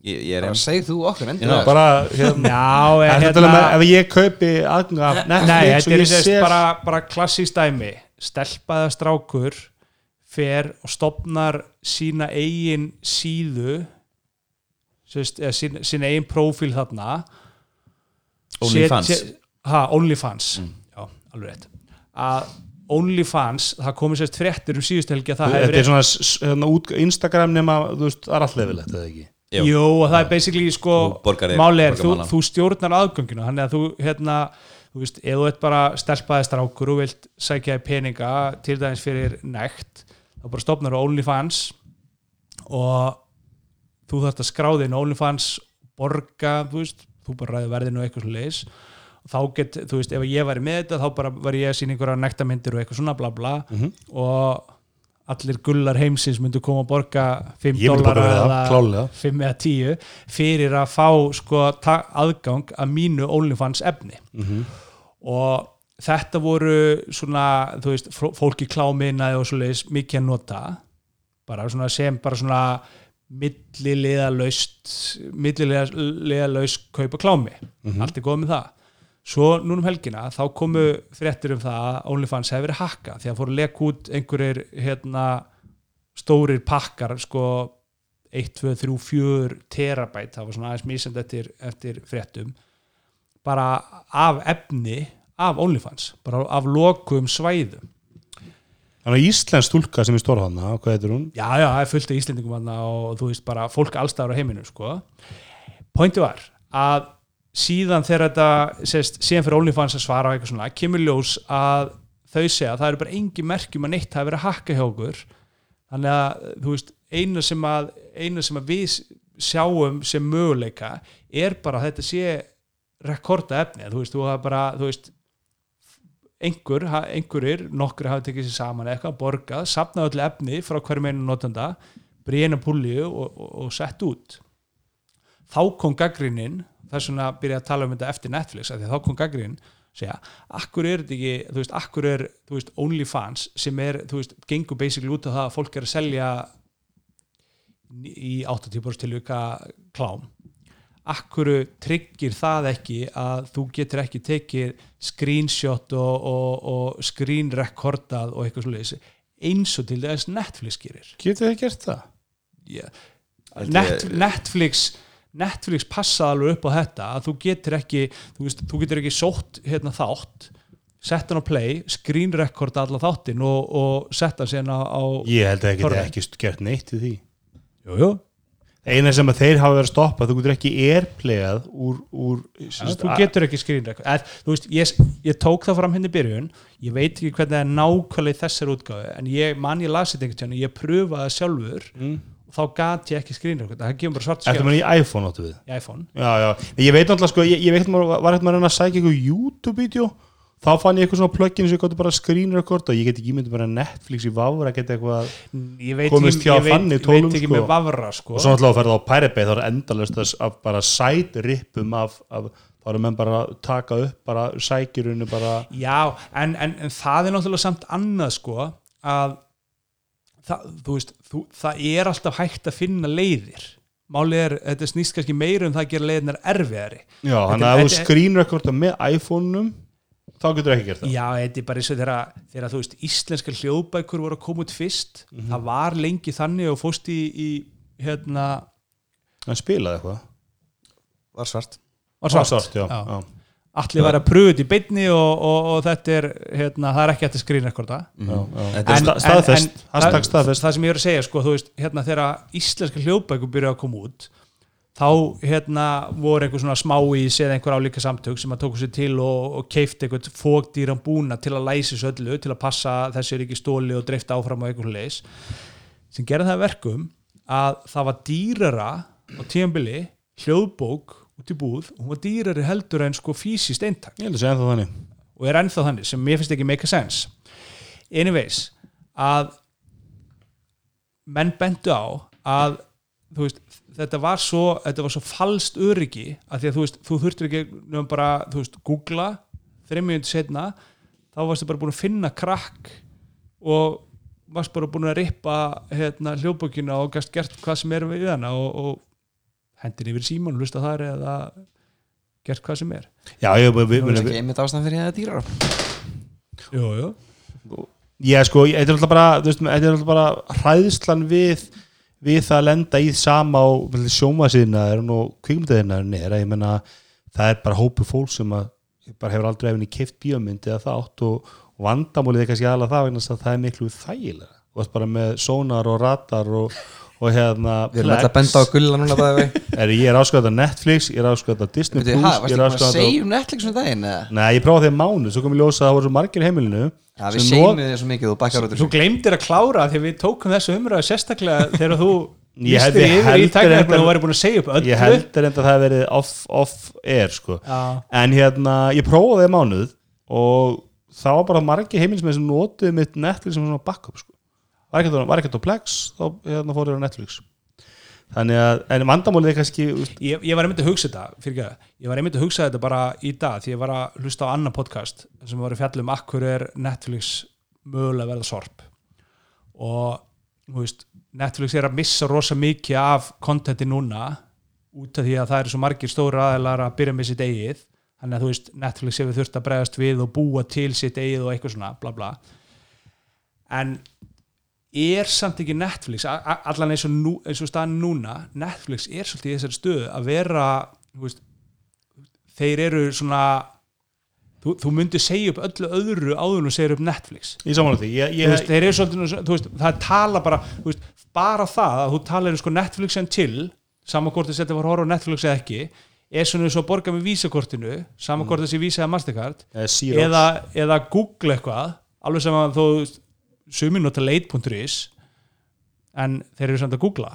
ég, ég eins segð þú okkur Já, endur bara hérna já, Það er hérna, hérna, ef ég kaupi aðgang af Nei, Netflix þetta og er ég sé bara, bara klassíst dæmi. Stelpaða strákur fer og stopnar sína eigin síðu sérst, eða sín, sína eigin prófíl þarna. OnlyFans. OnlyFans. Mm. já, alveg rétt. Að OnlyFans, það komið sérst fréttir um síðustu helgi að það Þetta hefur er svona s- s- hérna, út, Instagram nema, þú veist, það er allt lefilegt, eða ekki Jú. Jú, og það er basically sko Þú borgar þig- máli er, þú, þú stjórnar aðgönginu þannig að þú, hérna þú veist, ef þú ert bara stelpaði strákur og vilt sækja í peninga til dæmis fyrir nekt, þá bara stopnar þú OnlyFans og þú þarft að skráði inn OnlyFans borga, þú veist, þú bara ræði verðinu og eitthvað svo leis og þá get, þú veist, ef ég væri með þetta þá bara var ég að sína einhverja nektarmyndir og eitthvað svona bla bla Mhm. og allir gullar heimsins myndu koma að borga 5 Ég myndi bara dólara við það, eða klálega 5 eða 10 fyrir að fá sko aðgang að mínu OnlyFans efni. Mhm. og þetta voru svona, þú veist, fó- fólk í kláminaði og svoleiðis mikið að nota. Bara svona sem bara svona milliliðalaust milliliðalaust kaupa klámi. Allt er góð með það svo núna um helgina þá komu fréttir um það að OnlyFans hefur verið hakka því að fóru að leka út einhverjir hérna stórir pakkar sko 1, 2, 3, 4 terabæt, það var svona aðeins mísend eftir, eftir fréttum bara af efni af OnlyFans, bara af lokum svæðum Þannig að Íslensk stúlka sem er stóra hana, hvað heitir hún? já, já, það er fullt af Íslendingum og þú veist bara fólk allstæður á heiminu sko. pointi var að síðan þegar þetta sést, síðan fyrir OnlyFans að svara á eitthvað svona kemur ljós að þau segja að það eru bara engi merkjum að neitt hafi verið að hakka hjá okkur. Þannig að þú veist eina sem að, eina sem að við sjáum sem möguleika er bara að þetta sé rekorda efni, þú veist, þú hafa bara þú veist einhver, einhverjir, nokkur hafa tekið sér saman eitthvað, borgað, safnað öll efni frá hverjum einu notanda bríðina púlju og, og, og sett út. Þá kom gaggrinin svona að byrja að tala um þetta eftir Netflix af því að þá kom gaggrinin segja, akkur er þetta ekki, þú veist, akkur er þú veist, OnlyFans sem er, þú veist, gengur basically út á það að fólk er að selja í 80% tilvika klám akkuru tryggir það ekki að þú getur ekki tekið screenshot og, og, og screenrekordað og eitthvað svoleiðis eins og til þess Netflix gerir Getur þið gert það? yeah. Netflix Netflix passaði alveg upp á þetta að þú getur ekki þú, veist, þú getur ekki sótt hérna þátt sett hann á play, screenrekorda alla þáttin og, og sett hann síðan á, Ég held að það geti ekki gert neitt í því jú, jú. eina sem að þeir hafa verið að stoppa þú getur ekki airplayað úr, úr þú getur ekki screen record en, þú veist, ég, ég tók það fram henni í byrjun ég veit ekki hvernig það er nákvæmlega þessar útgáfi en ég man ég lasi þetta einhvern tíðan ég pröfaði sjálfur Mm. Þá gat ég ekki record það gefur bara svart Eftir skjá mann í iPhone áttu við? Í iPhone. Já, já, ég veit náttúrulega sko, ég, ég veit maður var hægt maður að að sækja eitthvað YouTube-vídeó þá fann ég eitthvað svona plugin sem ég gott bara screen record og ég get ekki ímyndið bara Netflix í vafur að geta eitthvað Komist hjá ég tólum, veit sko. með vafra sko. og svo náttúrulega að ferða á Pirate Bay þá er endalust að, að bara sæt rippum af, af þá erum menn bara að taka upp bara sækjurinu bara Já, en, en, en það er náttúrulega samt annað sko að það, þú veist, þú, það er alltaf hægt að finna leiðir Málið er, þetta snýst kannski meira um það að gera leiðinar erfiðari Já, þannig að ef þú screen recorda með iPhone-um þá getur ekki gert það Já, þetta er bara eins og þegar, þegar þú veist íslenska hljóðbækur voru að koma út fyrst Mhm. það var lengi þannig og fóst í, í hérna en spilaði eitthvað var svart var Svart, svart, já, Já. já. Allir var að pröfu þetta í beinni og, og, og þetta er, hérna, það er ekki hægt að skrýna rekorda Já, já. Þetta er Sta- staðfest, hashtag það, staðfest. það sem ég er að segja sko, þú veist, hérna þegar íslenska hljóðbækur byrjuðu að koma út þá hérna voru einhver svona smá í eða einhver álíka samtök sem að tóku sér til og, og keifti einhvern fógdýran búna til að læsi þessu öllu, til að passa þessi er ekki stóli og dreifta áfram á einhvern leis sem gerði það að verkum að það var dýrara á tíðanbili hljóðbók út í búð. Og hún var dýrari heldur en sko fysiskt eintak. Og er ennþá þannig sem mér finnst ekki make a sense. Anyways að menn bendu á að veist, þetta var svo þetta var svo falskt öryggi að því að þú veist, þú þurftir ekki nefnum bara, þú veist, googla þreim mjöndi setna, þá varstu bara búin að finna krakk og varst bara búin að rippa hérna, hljóðbókina og gæst gert hvað sem er við hana og, og hendir yfir síman, hlusta þar eða gert hvað sem er. Já, ég, er við, ekki einmitt ástæðan fyrir það dýrar Jú, jú. Ég sko, ég- þetta er alltaf bara þú veist, þetta er alltaf bara hræðslan við við það að lenda í sama á sjómasíðina og kvikmyndaðina er að ég menna það er bara hópu fólk sem að bara hefur aldrei efinn í keift bíómyndi eða þátt og, og vandamálið er kannski aðalega það vegna að það er miklu þægilega og það bara með sónar og radar og, og hérna Við erum alltaf að benda á gulla núna bæði við er, ég er áskvæða Netflix, ég er áskvæða Disney Veitu, Plus, ég er ekki bara að segja um Netflix um daginn eða? Nei, ég prófaði þegar mánu, svo kom ég ljósa að það voru svo margir í heimilinu Já, við segjum þið svo mikið og bakkar út Þú gleymdir að klára því að við tókum þessu umræðu sérstaklega þegar þú ég yfir í reyndar- og væri búin að segja upp öllu Ég heldur enda að það verið off, off air sko. Já, En hérna, ég prófaði þegar mánuð og það var bara margir heimilismenn sem notuðu mitt Netflix sem svona backup sko. Var ekkert á- Plex þá hérna, fór ég á Netflix. Þannig að, en vandamálið er kannski ég, ég var einmitt að hugsa þetta fyrir ekki, ég var einmitt að hugsa þetta bara í dag því ég var að hlusta á annan podcast sem var að fjalla um akkur er Netflix mögulega verða sorp? Og þú veist, Netflix er að missa rosa mikið af kontenti núna út af því að það eru svo margir stóri aðeinar að byrja með sitt eigið. Þannig að þú veist, Netflix hefur þurft að bregðast við og búa til sitt eigið og eitthvað svona bla bla. En er samt ekki Netflix allan eins og, nú, eins og staðan núna Netflix er svolítið í þessari stöðu að vera veist, þeir eru svona þú, þú myndir segja upp öllu öðru áður þú segir upp Netflix. Því. Ég, ég, veist, þeir eru svolítið, veist, það tala bara bara það að þú talar um sko Netflix en til, saman hvort þess að þetta var horf á Netflix eða ekki er svona eins og að borga með vísakortinu, saman hvort þessi vísa eða Mastercard eða, eða Google eitthvað alveg sem að þú sumin nota late.is en þeir eru samt að googla.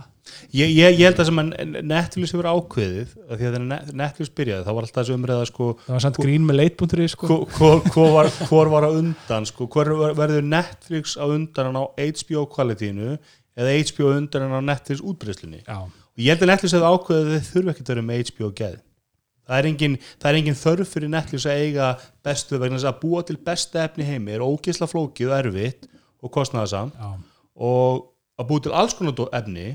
Ég, ég, ég held að sem að Netflix hefur ákveðið að því að þegar Net- Netflix byrjaði þá var alltaf þessu umræða sko það var samt grín með late.is sko. hvor, hvor, var, á undan sko, hvor verður Netflix á undan á HBO kvalitínu eða HBO undan á Netflix útbreyslunni og ég held að Netflix hefur ákveðið að þið þurfa ekki að vera með HBO geð. Það er, engin, það er engin þörf fyrir Netflix að eiga bestu vegna þess að búa til besta efni í heimi er ógisla flókið og erfitt og kostnaðasamt Já. og að búa til alls konar efni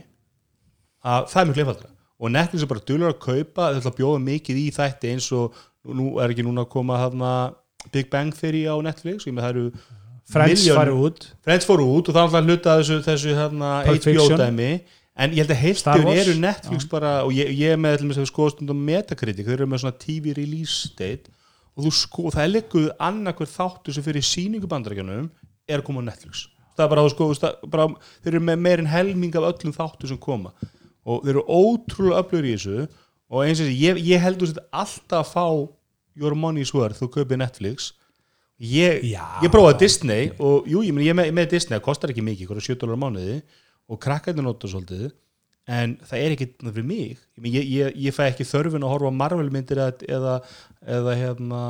að það er mjög leifaldra og Netflix er bara dulur að kaupa þau ætla að bjóða mikið í þætti eins og nú er ekki núna að koma þarna Big Bang Theory á Netflix og það eru Friends farið út. Friends fóru út og það er alltaf hluta þessu, þessu Pulp HBO dæmi. En ég held að Wars. eru Netflix bara og ég, ég með þess að skoða stundum Metacritic, þeir eru með svona TV release date. Og sko, það er líkuð annarkver þáttu sem fyrir síningu bandarækjanum er að koma á Netflix. Það er bara, sko, bara þeir eru með meir en helming af öllum þáttu sem koma. Og þeir eru ótrúlega öflugur í þessu. Og eins og þessi, ég, ég heldur þetta alltaf að fá your money's worth þú kaupið Netflix. Ég, ég prófaði Disney og jú, ég, ég með, með Disney, það kostar ekki mikið 7 dólar mánuði. Og krakkarnir nota svolítið. En það er ekki fyrir mig. Ég, ég, ég, ég fæ ekki þörfin að horfa Marvel myndir eða, eða, eða hérna.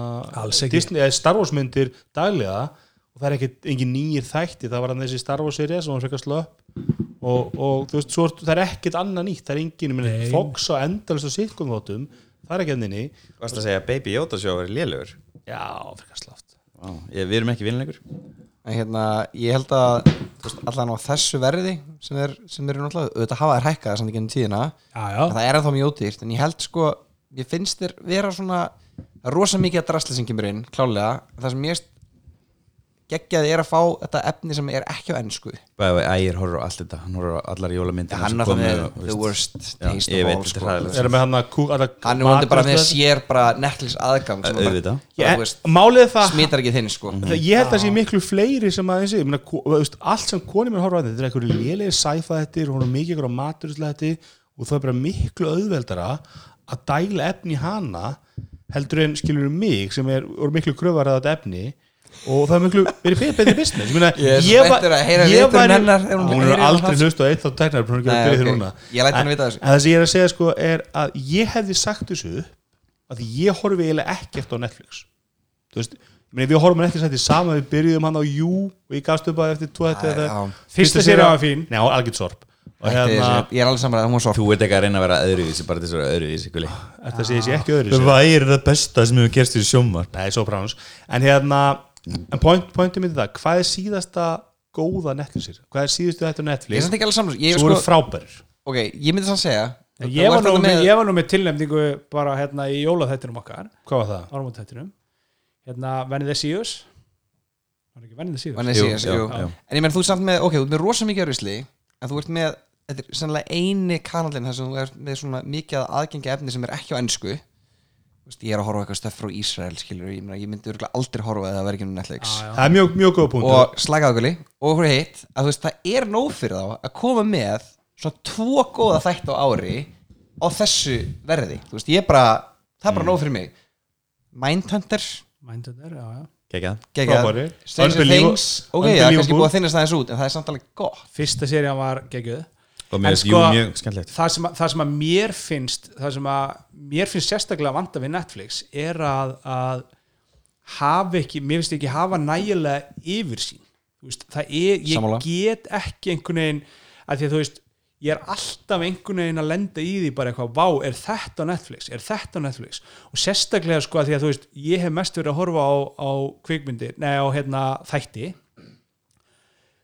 Disney, eða Star Wars myndir daglega og það er ekki engin nýjir þætti það var hann þessi Star Wars series sem var frekar slöpp. Og, og þú veist, svo, er- það er ekkit annað nýtt, það er engin, Fox á endalist og sitcom þáttum, það er ekki enninni Varst að segja Baby Yoda sjó er lélugur já, frekar ég, Við erum ekki vinleikur. En hérna, ég held að veist, allan á þessu verði sem er, sem er náttúrulega, auðvitað hafa þær hækkað samt ekki ennum tíðina, já, já, en það er ennþá mjög ódýrt. En ég held sko, ég finnst þér vera svona, rosa mikið að drasli sem kemur inn, klálega, það sem ég geggjaði er að fá þetta efni sem er ekki á ennsku Ægir horfir á allt þetta. Hann horfir á allar jólamyndir hann er the worst taste of all er sko. er hann er vonandi bara með sér bara Netflix aðgang er smitar ekki þinn sko. Það, ég held að það sé miklu fleiri sem að þessi, veist, allt sem konið mér horfa að þetta þetta er einhverju lélegir sæfa þetta og hún er mikið einhverju maturislega þetta og það er bara miklu auðveldara að dæla efni í hana heldur en skilur mig sem er miklu kröfar að þetta efni og það er miklu verið betri business. Ég, meina, Ég svo var- spenntur að heyra ég væri- hennar. Hún hún er á aldrei það. hlust á eitt þá tæknar hún er ekki Nei, að gera ok. þér núna. Ég læt hann En- vita þessu. en það sem ég er að segja sko er að ég hefði sagt þessu upp að ég horfi eiginlega ekkert á Netflix. Þú veist, ég meina við horfum á Netflix þetta saman við byrjuðum hann á Jú og ég gafst upp að eftir tvo Fyrsta sería var fín. Nei, var algjört sorp. Hérna, ég er alveg saman að hún var svo Þú ert ekki að reyna að vera öðruvísi bara þess að vera öðruvísi þetta segir sér ekki öðru sér væri það besta sem hefur gerst í sjómar Nei, Sopranos. En hérna, en point, pointum mitt það hvað er síðasta góða Netflixir? Hvað er síðustu þetta ég er Netflix? samt ekki alveg saman ég, Svo voru sko, frábærir ok, ég myndi samt segja ég var, nú með, ég var nú með tilnefningu bara hérna í jólaþættinum okkar Hvað var það? áramótþættinum hérna jú, já, jú. já. en ég menn þú ert samt með, ok, þú ert með rosa mikið örvisli en þú ert með, þetta er sannlega eini kanalinn þar sem þú ert með svona mikið að aðgengi efni sem er ekki á ennsku Þú veist, ég er að horfa á eitthvað stöff frá Ísrael skilur, ég, meina, ég myndi örugglega aldrei horfa eða verið ekki um Netflix. Já. Það er mjög, mjög góða punktur. Og slagaðu okkur og okkur hitt að þú veist, það er nóg fyrir þá að koma með svona tvo góða þætt á ári á þessu verði, þú veist, ég er bara það er bara nóg fyrir mig. Mindhunter, Mindhunter, já, já. Frábæri. Stranger. Things, ok, já, kannski Unbelievable. búið að þinnast aðeins út en það er samt alveg gott. Fyrsta serían var Og En sko- jú það sem, að, það sem að mér finnst það sem að mér finnst sérstaklega vanda við Netflix er að, að hafa ekki, mér finnst ekki hafa nægilega yfirsýn. Veist, það er, ég Sammála. get ekki einhvern veginn, að því að þú veist ég er alltaf einhvern veginn að lenda í því bara eitthvað, vá, er þetta á Netflix? Er þetta á Netflix? Og sérstaklega sko að því að þú veist, ég hef mest verið að horfa á, á kvikmyndir, nei á hérna þætti.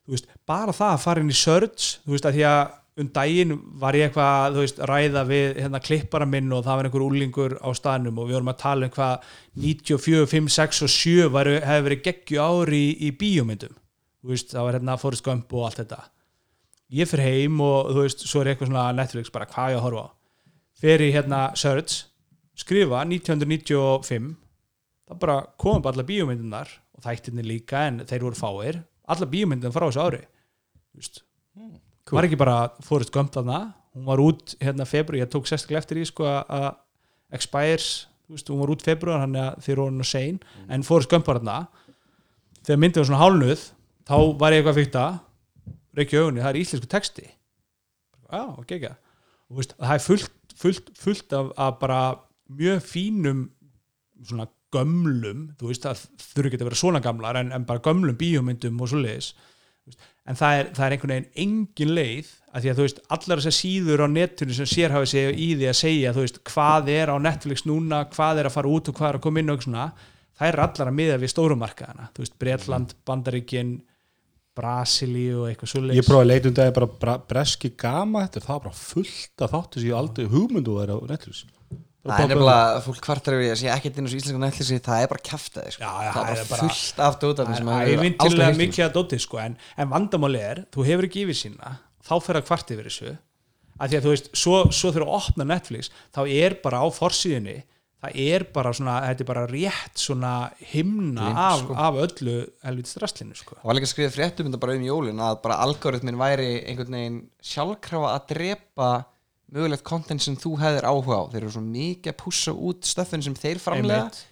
Þú veist, bara það að fara inn í search, þú veist, að því að um daginn var ég eitthvað, veist, ræða við hérna klippara minn og það var einhver úlingur á staðnum og við vorum að tala um hvað 94, 5, 6 og 7 var, hefði verið geggju ári í, í bíómyndum. Veist, það var hérna Gump og allt þetta. Ég fyrir heim og þú veist, svo er eitthvað svona Netflix bara hvað ég að horfa á? Í hérna search, skrifa 1995 það bara komum bara alla bíómyndunar og þættinni líka en þeir voru fáir. Alla bíómyndin frá þessu ári Þú veist. Var ekki bara Forrest Gump þarna? Hún var út hérna februar, ég tók sérstaklega eftir í sko að expires þú veist, hún var út februar hann voru hann að sein en Forrest Gump var þarna. Þegar myndið var svona hálnuð þá var ég eitthvað að fykta reykja augunni, það er íslensku texti. Já, ok, ekki og það er fullt, fullt, fullt af, af bara mjög fínum svona gömlum þú veist, það þurfi ekki að vera svona gamlar en, en bara gömlum bíómyndum og svo leiðis en það er, það er einhvern veginn engin leið að því að þú veist, allar þessar síður á netinu sem sérhafi sig í því að segja þú veist, hvað er á Netflix núna hvað er að fara út og hvað er að koma inn og eitthvað svona það er allar að miða við stórumarkaðana þú veist, Bretland, Bandaríkin Brasilíu og eitthvað svo Ég prófaði að leita um dagi bara bra, breski gama þetta, það var bara fullt af þáttu ég aldrei hugmyndu að vera á Netflix. Bara Það er nefnilega, fólk kvartar yfir því að sé ekkert inn á svo íslensku Netflixi, það er bara kjaftaði sko. Það er bara, fullt af dótarnir sem ævintilega heyrt um. mikið að dóti sko, en, en vandamáli er, þú hefur ekki yfir sína þá fer að kvart yfir þessu að því að þú veist, svo, svo þegar þú opnar Netflix þá er bara á forsíðunni það er bara svona, þetta er bara rétt svona himna Glimt, af, sko. af öllu helviti strasslinu sko. Það var líka skrifið fréttum þetta bara um jólin að bara algoritmin væri einhvern veginn sjálfkrafa að drepa mögulegt content sem þú hefðir áhuga á. Þeir eru svo mikið að pússa út stöffin sem þeir framlega Einmitt.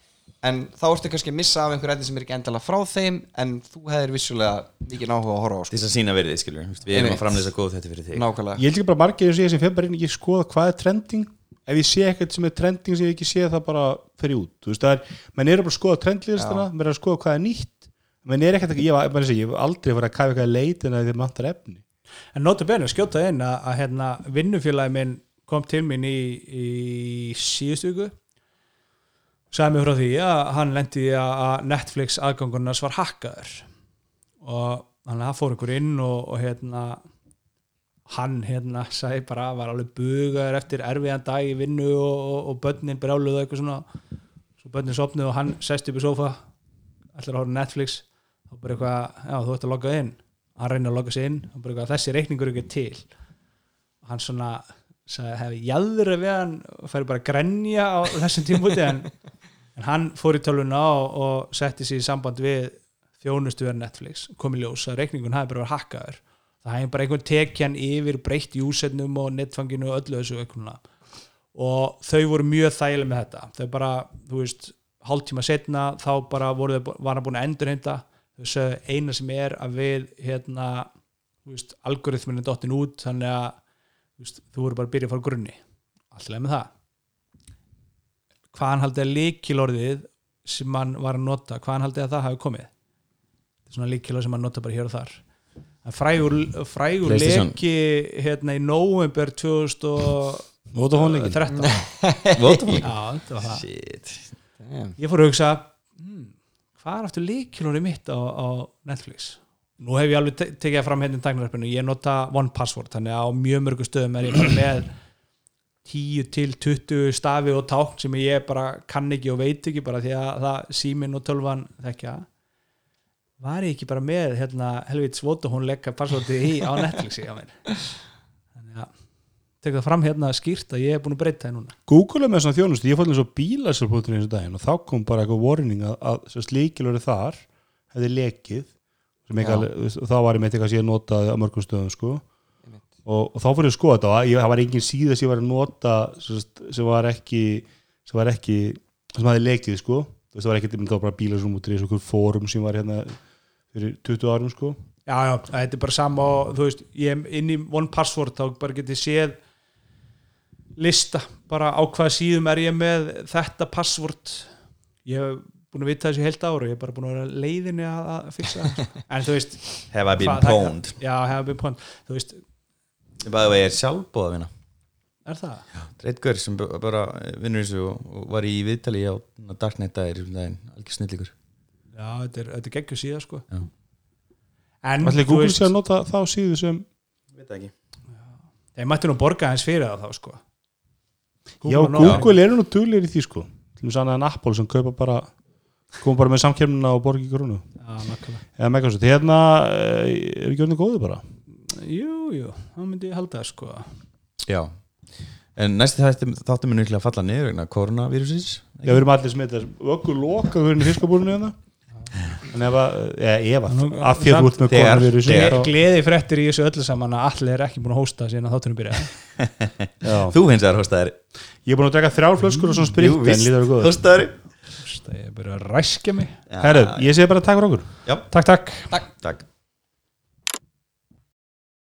en þá ertu kannski að missa af einhver efni sem er ekki endalega frá þeim en þú hefðir vissulega mikið áhuga á að horfa á sko. þess að sína verðið skilur við erum Einmitt. að framlýsa góð þetta fyrir þig. Nákvæmlega. Ég held ekki bara margir eins og ég sem fyrir bara inn ekki skoða hvað er trending. Ef ég sé eitthvað sem er trending sem ég ekki sé það bara fyrir út. Þú veist það er, menn eru bara að skoða trendlistana menn eru að skoða hvað er nýtt. Menn er ekkert ekki, ég, var- bara að segja, ég hef aldrei farið að kafa eitthvað leitin að þið mantar efni En nótu benu, skjóta inn að, að hérna, vinnufélagi minn kom til mín í, í síðustu viku. Sagði mér frá því að hann lendi að Netflix aðgangurnars var hakkaður. Og það fór ykkur inn og, og hérna hann hérna sagði bara var alveg bugaður eftir erfiðan dag í vinnu og, og, og börnin brjáluðu og eitthvað svona. Svo börnin sopnuð og hann sest upp í sofa ætlar að horfa á Netflix. Og bara eitthvað, já þú ert að logga inn hann reynir að logga sig inn eitthvað, þessi reikningur er ekki til. Og hann svona hefði jæður við hann og færi bara að grenja á þessum tímpúti en, en hann fór í tölvuna og, og setti sig í samband við þjónustu verið Netflix. Kom í ljós að reikningun hafi bara verið hakkaður. Það hefði bara einhvern tekið hann yfir breytt júsetnum og netfanginu og öllu þessu eitthvað. Og þau voru mjög þægileg með þetta. Þau bara, þú veist, hálftíma setna þá bara voru þau, var hann búin að endurheimta þau sögðu eina sem er að við hérna, þú veist, algoritminu dottin út, þannig að þú, veist, þú voru bara að byrja að fara grunni alltaf með það. Hvaðan haldið að líkilorðið sem hann var að nota, hvaðan haldið að það hafi komið? Þetta er svona líkilorð sem hann nota bara hér og þar. Frægur, frægur leki hérna í november 2013 Vodafone leikinn. Vodafone? Já, þetta var það. Shit. Damn. ég fór að hugsa hmm, hvað er aftur líkilóri mitt á, á Netflix? Nú hef ég alveg te tekið fram hérna í tæknaröfinu ég nota one password þannig að á mjög mörgum stöðum er ég bara með 10 til 20 stafi og tákn sem ég bara kann ekki og veit ekki bara því að það síminn og tölvan þekkja. Var ég ekki bara með hérna, helvits votu hún lekka passwordi í á Netflixi þannig að tek það fram hérna skýrt að ég er búin að breyta það núna. Google er með svona þjónustu, ég fór eins og bílasarpótinu eins og daginn og þá kom bara eitthvað warning að, að sérst líkilori þar hefði lekið og þá var ég með eitthvað sem ég notaði á mörgum stöðum sko. Og, og þá fór ég að skoða þetta og ég, það var engin síða sem ég var að nota sérst, sem var ekki sem var ekki, sem hafði lekið sko. Þú veist, það var ekki, það var bara út í þessu fórum sem var hérna fyrir 20 árum sko. Já, já, þetta er bara sama og þú veist, ég er inn í one password þá bara getið séð lista, bara á hvaða síðum er ég með þetta password ég hef búin að vita þessu heilt ára ég hef bara búin að vera leiðinni að, að fixa það sko. en þú veist Have I been hvað- það- pwned? Já, hef been pwned, þú veist, Bæði vegi er sjálfbóða vinna er það? Dreitgur sem bara vinnur þessu og, var í viðtali á Darknet dagir um daginn, algjör snillíkur Já, þetta er, þetta er geggjur síða sko Já. En, Ætli þú Google sé að nota þá síðu sem Veit það ekki þeir mættu nú borga hans fyrir það þá sko Já, og Nova. Google eru nú duglir í því sko. Til þess annað en Apple sem kaupa bara koma bara með samkemnina og borgi grunnu Já, nákvæmlega. Eða Microsoft, hérna eh, er ekki orðin góði bara? Jú, jú, þá myndi ég halda það sko. Já. En næsti þáttum er nýttilega að falla niður vegna koronavirusins Já, við erum allir sem þetta ökkur loka hvernig fiskabúrinu hérna en ef að, eða ef að að því að þú ert með koronavirus þegar- Gleði fréttir í þessu öllu saman að allir er ekki búin að hósta síðan að þáttunum byrja Já. Þú hins vegar hóstaðir. Ég er búin að drekka þrjár flöskur og svona góður. Hóstaðir. Ég er bara að ræskja mig. Herru, ég segi bara takk fyrir okkur. Já, Takk, takk. Takk